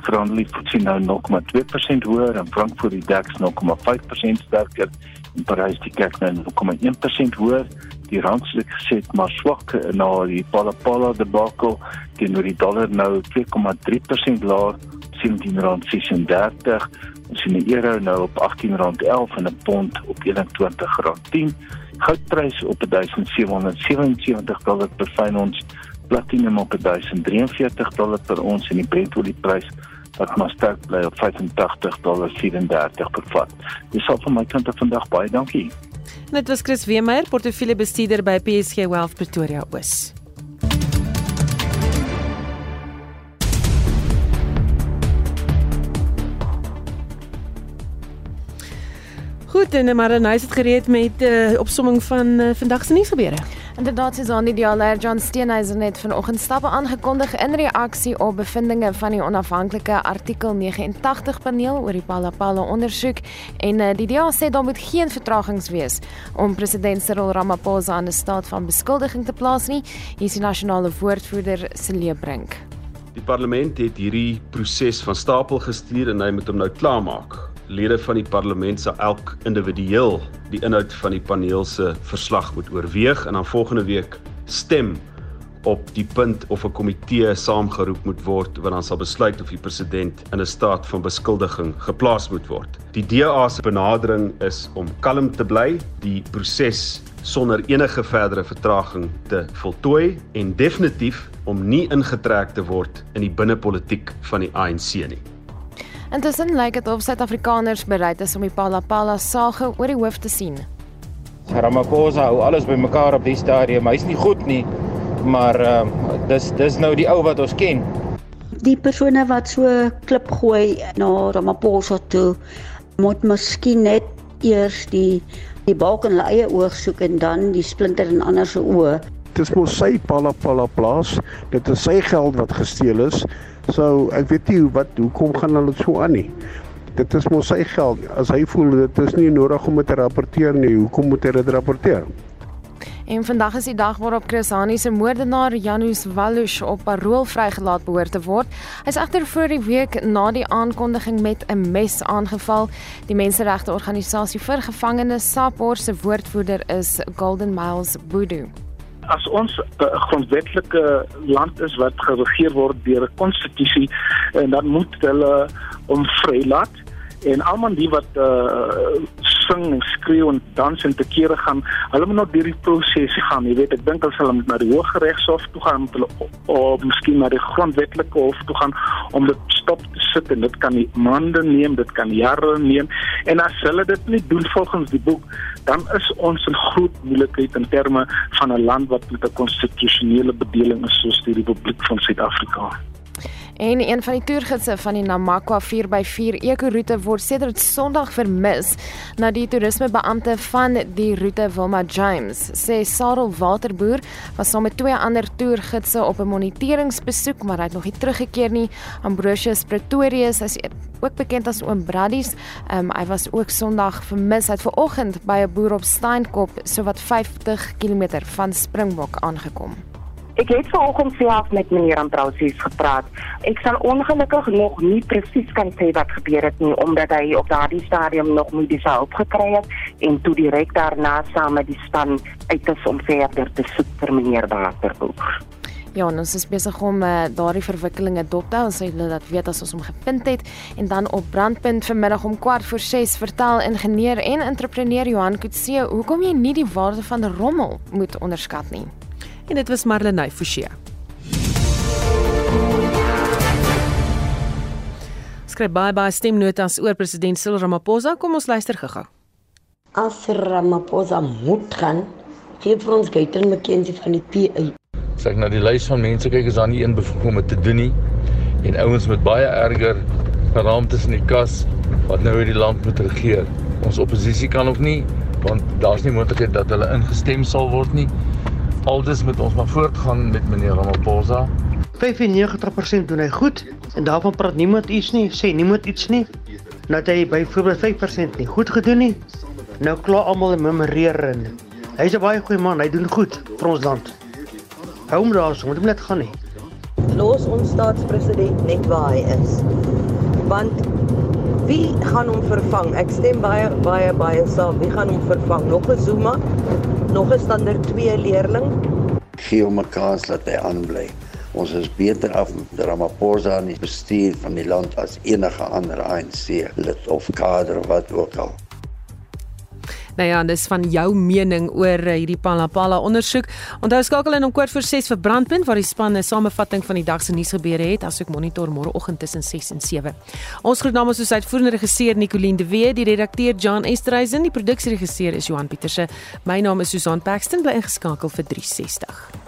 verhandel die FTSE nou 0,2% hoër en Frankfurt die DAX 0,5% sterker en Parys die CAC nou 0,1% hoër die rand het gesê maar swak na die Palapala debacle teenoor die dollar nou 2,3% laer 17.36 ons sien die euro nou op 18.11 en 'n pond op 21.10 goudprys op 1777 dollar per fyn ons platinum op 1043 dollar per ons en die Brentolieprys wat maar sterk bly op 85 dollar 34 per vat. Dis al van my kant af vandag baie dankie. Dit was Chris Weemeyer, portefeuljebestuurder by PSG Wealth Pretoria Oos. Goed, en Maranais het gereed met 'n uh, eh, opsomming van uh, vandag se nuusgebeure. Inderdaad, Susan, die dialer John Steenhuisen net vanoggend stappe aangekondig in reaksie op bevindinge van die onafhanklike artikel 89 paneel oor die Palapala ondersoek en uh, die DA sê daar moet geen vertragings wees om president Cyril Ramaphosa aan 'n staat van beskuldiging te plaas nie. Hier is die nasionale woordvoerder Celie Brink. Die parlement het hierdie proses van stapel gestuur en hy moet hom nou klaarmaak lede van die parlement sal elk individueel die inhoud van die paneel se verslag moet oorweeg en dan volgende week stem op die punt of 'n komitee saamgeroep moet word wat dan sal besluit of die president in 'n staat van beskuldiging geplaas moet word. Die DA se benadering is om kalm te bly, die proses sonder enige verdere vertraging te voltooi en definitief om nie ingetrek te word in die binnepolitiek van die ANC nie. Intussen lyk dit of Suid-Afrikaners bereid is om die Palapala sage oor die hoof te sien. Ramaphosa hou alles bymekaar op die stadium. Hy's nie goed nie, maar uh, dis dis nou die ou wat ons ken. Die persone wat so klip gooi na Ramaphosa toe moet miskien net eers die die balk in hulle eie oog soek en dan die splinter in ander se oë. Dit is mos sy pala pala plaas. Dit is sy geld wat gesteel is. So ek weet nie wat hoekom gaan hulle so aan nie. Dit is mos sy geld. As hy voel dit is nie nodig om dit te rapporteer nie, hoekom moet hy dit rapporteer? En vandag is die dag waarop Chris Hani se moordenaar Janus Wallush op parol vrygelaat behoort te word. Hy is egter voor die week na die aankondiging met 'n mes aangeval. Die menseregte organisasie vir gevangenes SAPOR se woordvoerder is Golden Miles Boodoo. As ons 'n uh, grondwetlike land is wat geregeer word deur 'n konstitusie en dan moet hulle hom vrylaat. En almal die wat uh, sing en skreeu en dans en te kere gaan, hulle moet nog deur die proses gaan. Jy weet, ek dink hulle sal na die Hooggeregshof toe gaan om of miskien na die grondwetlike hof toe gaan om dit stop te sit en dit kan nie maande neem, dit kan jare neem. En as hulle dit nie doen volgens die boek, dan is ons in groot moeilikheid in terme van 'n land wat met 'n konstitusionele bedeling is soos die Republiek van Suid-Afrika. En een van die toergidse van die Namakwa 4x4 ekoroete word sedert Sondag vermis na die toerismebeampte van die roete Wilma James. Sê Sarel Waterboer was saam met twee ander toergidse op 'n moniteringsbesoek, maar hy het nog nie teruggekeer nie. Ambrosius Pretorius is ook bekend as Oom Braddies. Um, hy was ook Sondag vermis. Hy het vanoggend by 'n boer op Steenkop so wat 50 km van Springbok aangekom. Ek het vanoggend self met meneer Ambrosius gepraat. Ek sal ongelukkig nog nie presies kan sê wat gebeur het nie omdat hy op daardie stadium nog nie die hulp gekry het en toe direk daarna saam met die span uit is om verder te soek vir meneer Waterboek. Ja, ons is besig om uh, daardie verwikkelinge dop te hou, sê hulle dat weet as ons hom gevind het en dan op brandpunt vanmiddag om kwart voor 6 vertel ingenieur en entrepreneur Johan Kutse hoekom jy nie die waarde van rommel moet onderskat nie en dit was Marlenae Forsie. Skryf baie baie stemnotas oor president Cyril Ramaphosa. Kom ons luister gou-gou. As Ramaphosa moet gaan, gee vir ons Gaitan McKenzie van die PA. Sê ek na die lys van mense kyk is daar nie een bevoeg om dit te doen nie. En ouens met baie erger geraamtes in die kas wat nou hierdie land moet regeer. Ons oppositie kan ook nie want daar's nie moontlikheid dat hulle ingestem sal word nie aldus moet ons maar voortgaan met meneer Ramaphosa. 95% doen hy goed en daarvan praat niemand iets nie, sê niemand iets nie. Nou dat hy byvoorbeeld 5% nie goed gedoen nie. Nou kla almal en memoreer en hy's 'n baie goeie man, hy doen goed vir ons land. Hou hom daar, moet hom net gaan nie. Los ons staatspresident net waar hy is. Want wie gaan hom vervang? Ek stem baie baie baie saam. Wie gaan hom vervang? Nog 'n Zuma? Nog 'n standaard 2 leerling. Gee hom 'n kans dat hy aanbly. Ons is beter af met Ramaphosa in die bestuur van die land as enige ander ANC lid of kader wat ook al. Nou ja, dis van jou mening oor eh, hierdie Palapala ondersoek. Onthou skakel in om kwart voor 6 vir Brandpunt waar die span 'n samevatting van die dag se nuusgebeure het, asook monitor môreoggend tussen 6 en 7. Ons groet namens ons uitvoerende regisseur Nicoline de Wee, die redakteur John Esterhuizen, die produksieregisseur is Johan Pieterse. My naam is Susan Paxton, bly ingeskakel vir 360.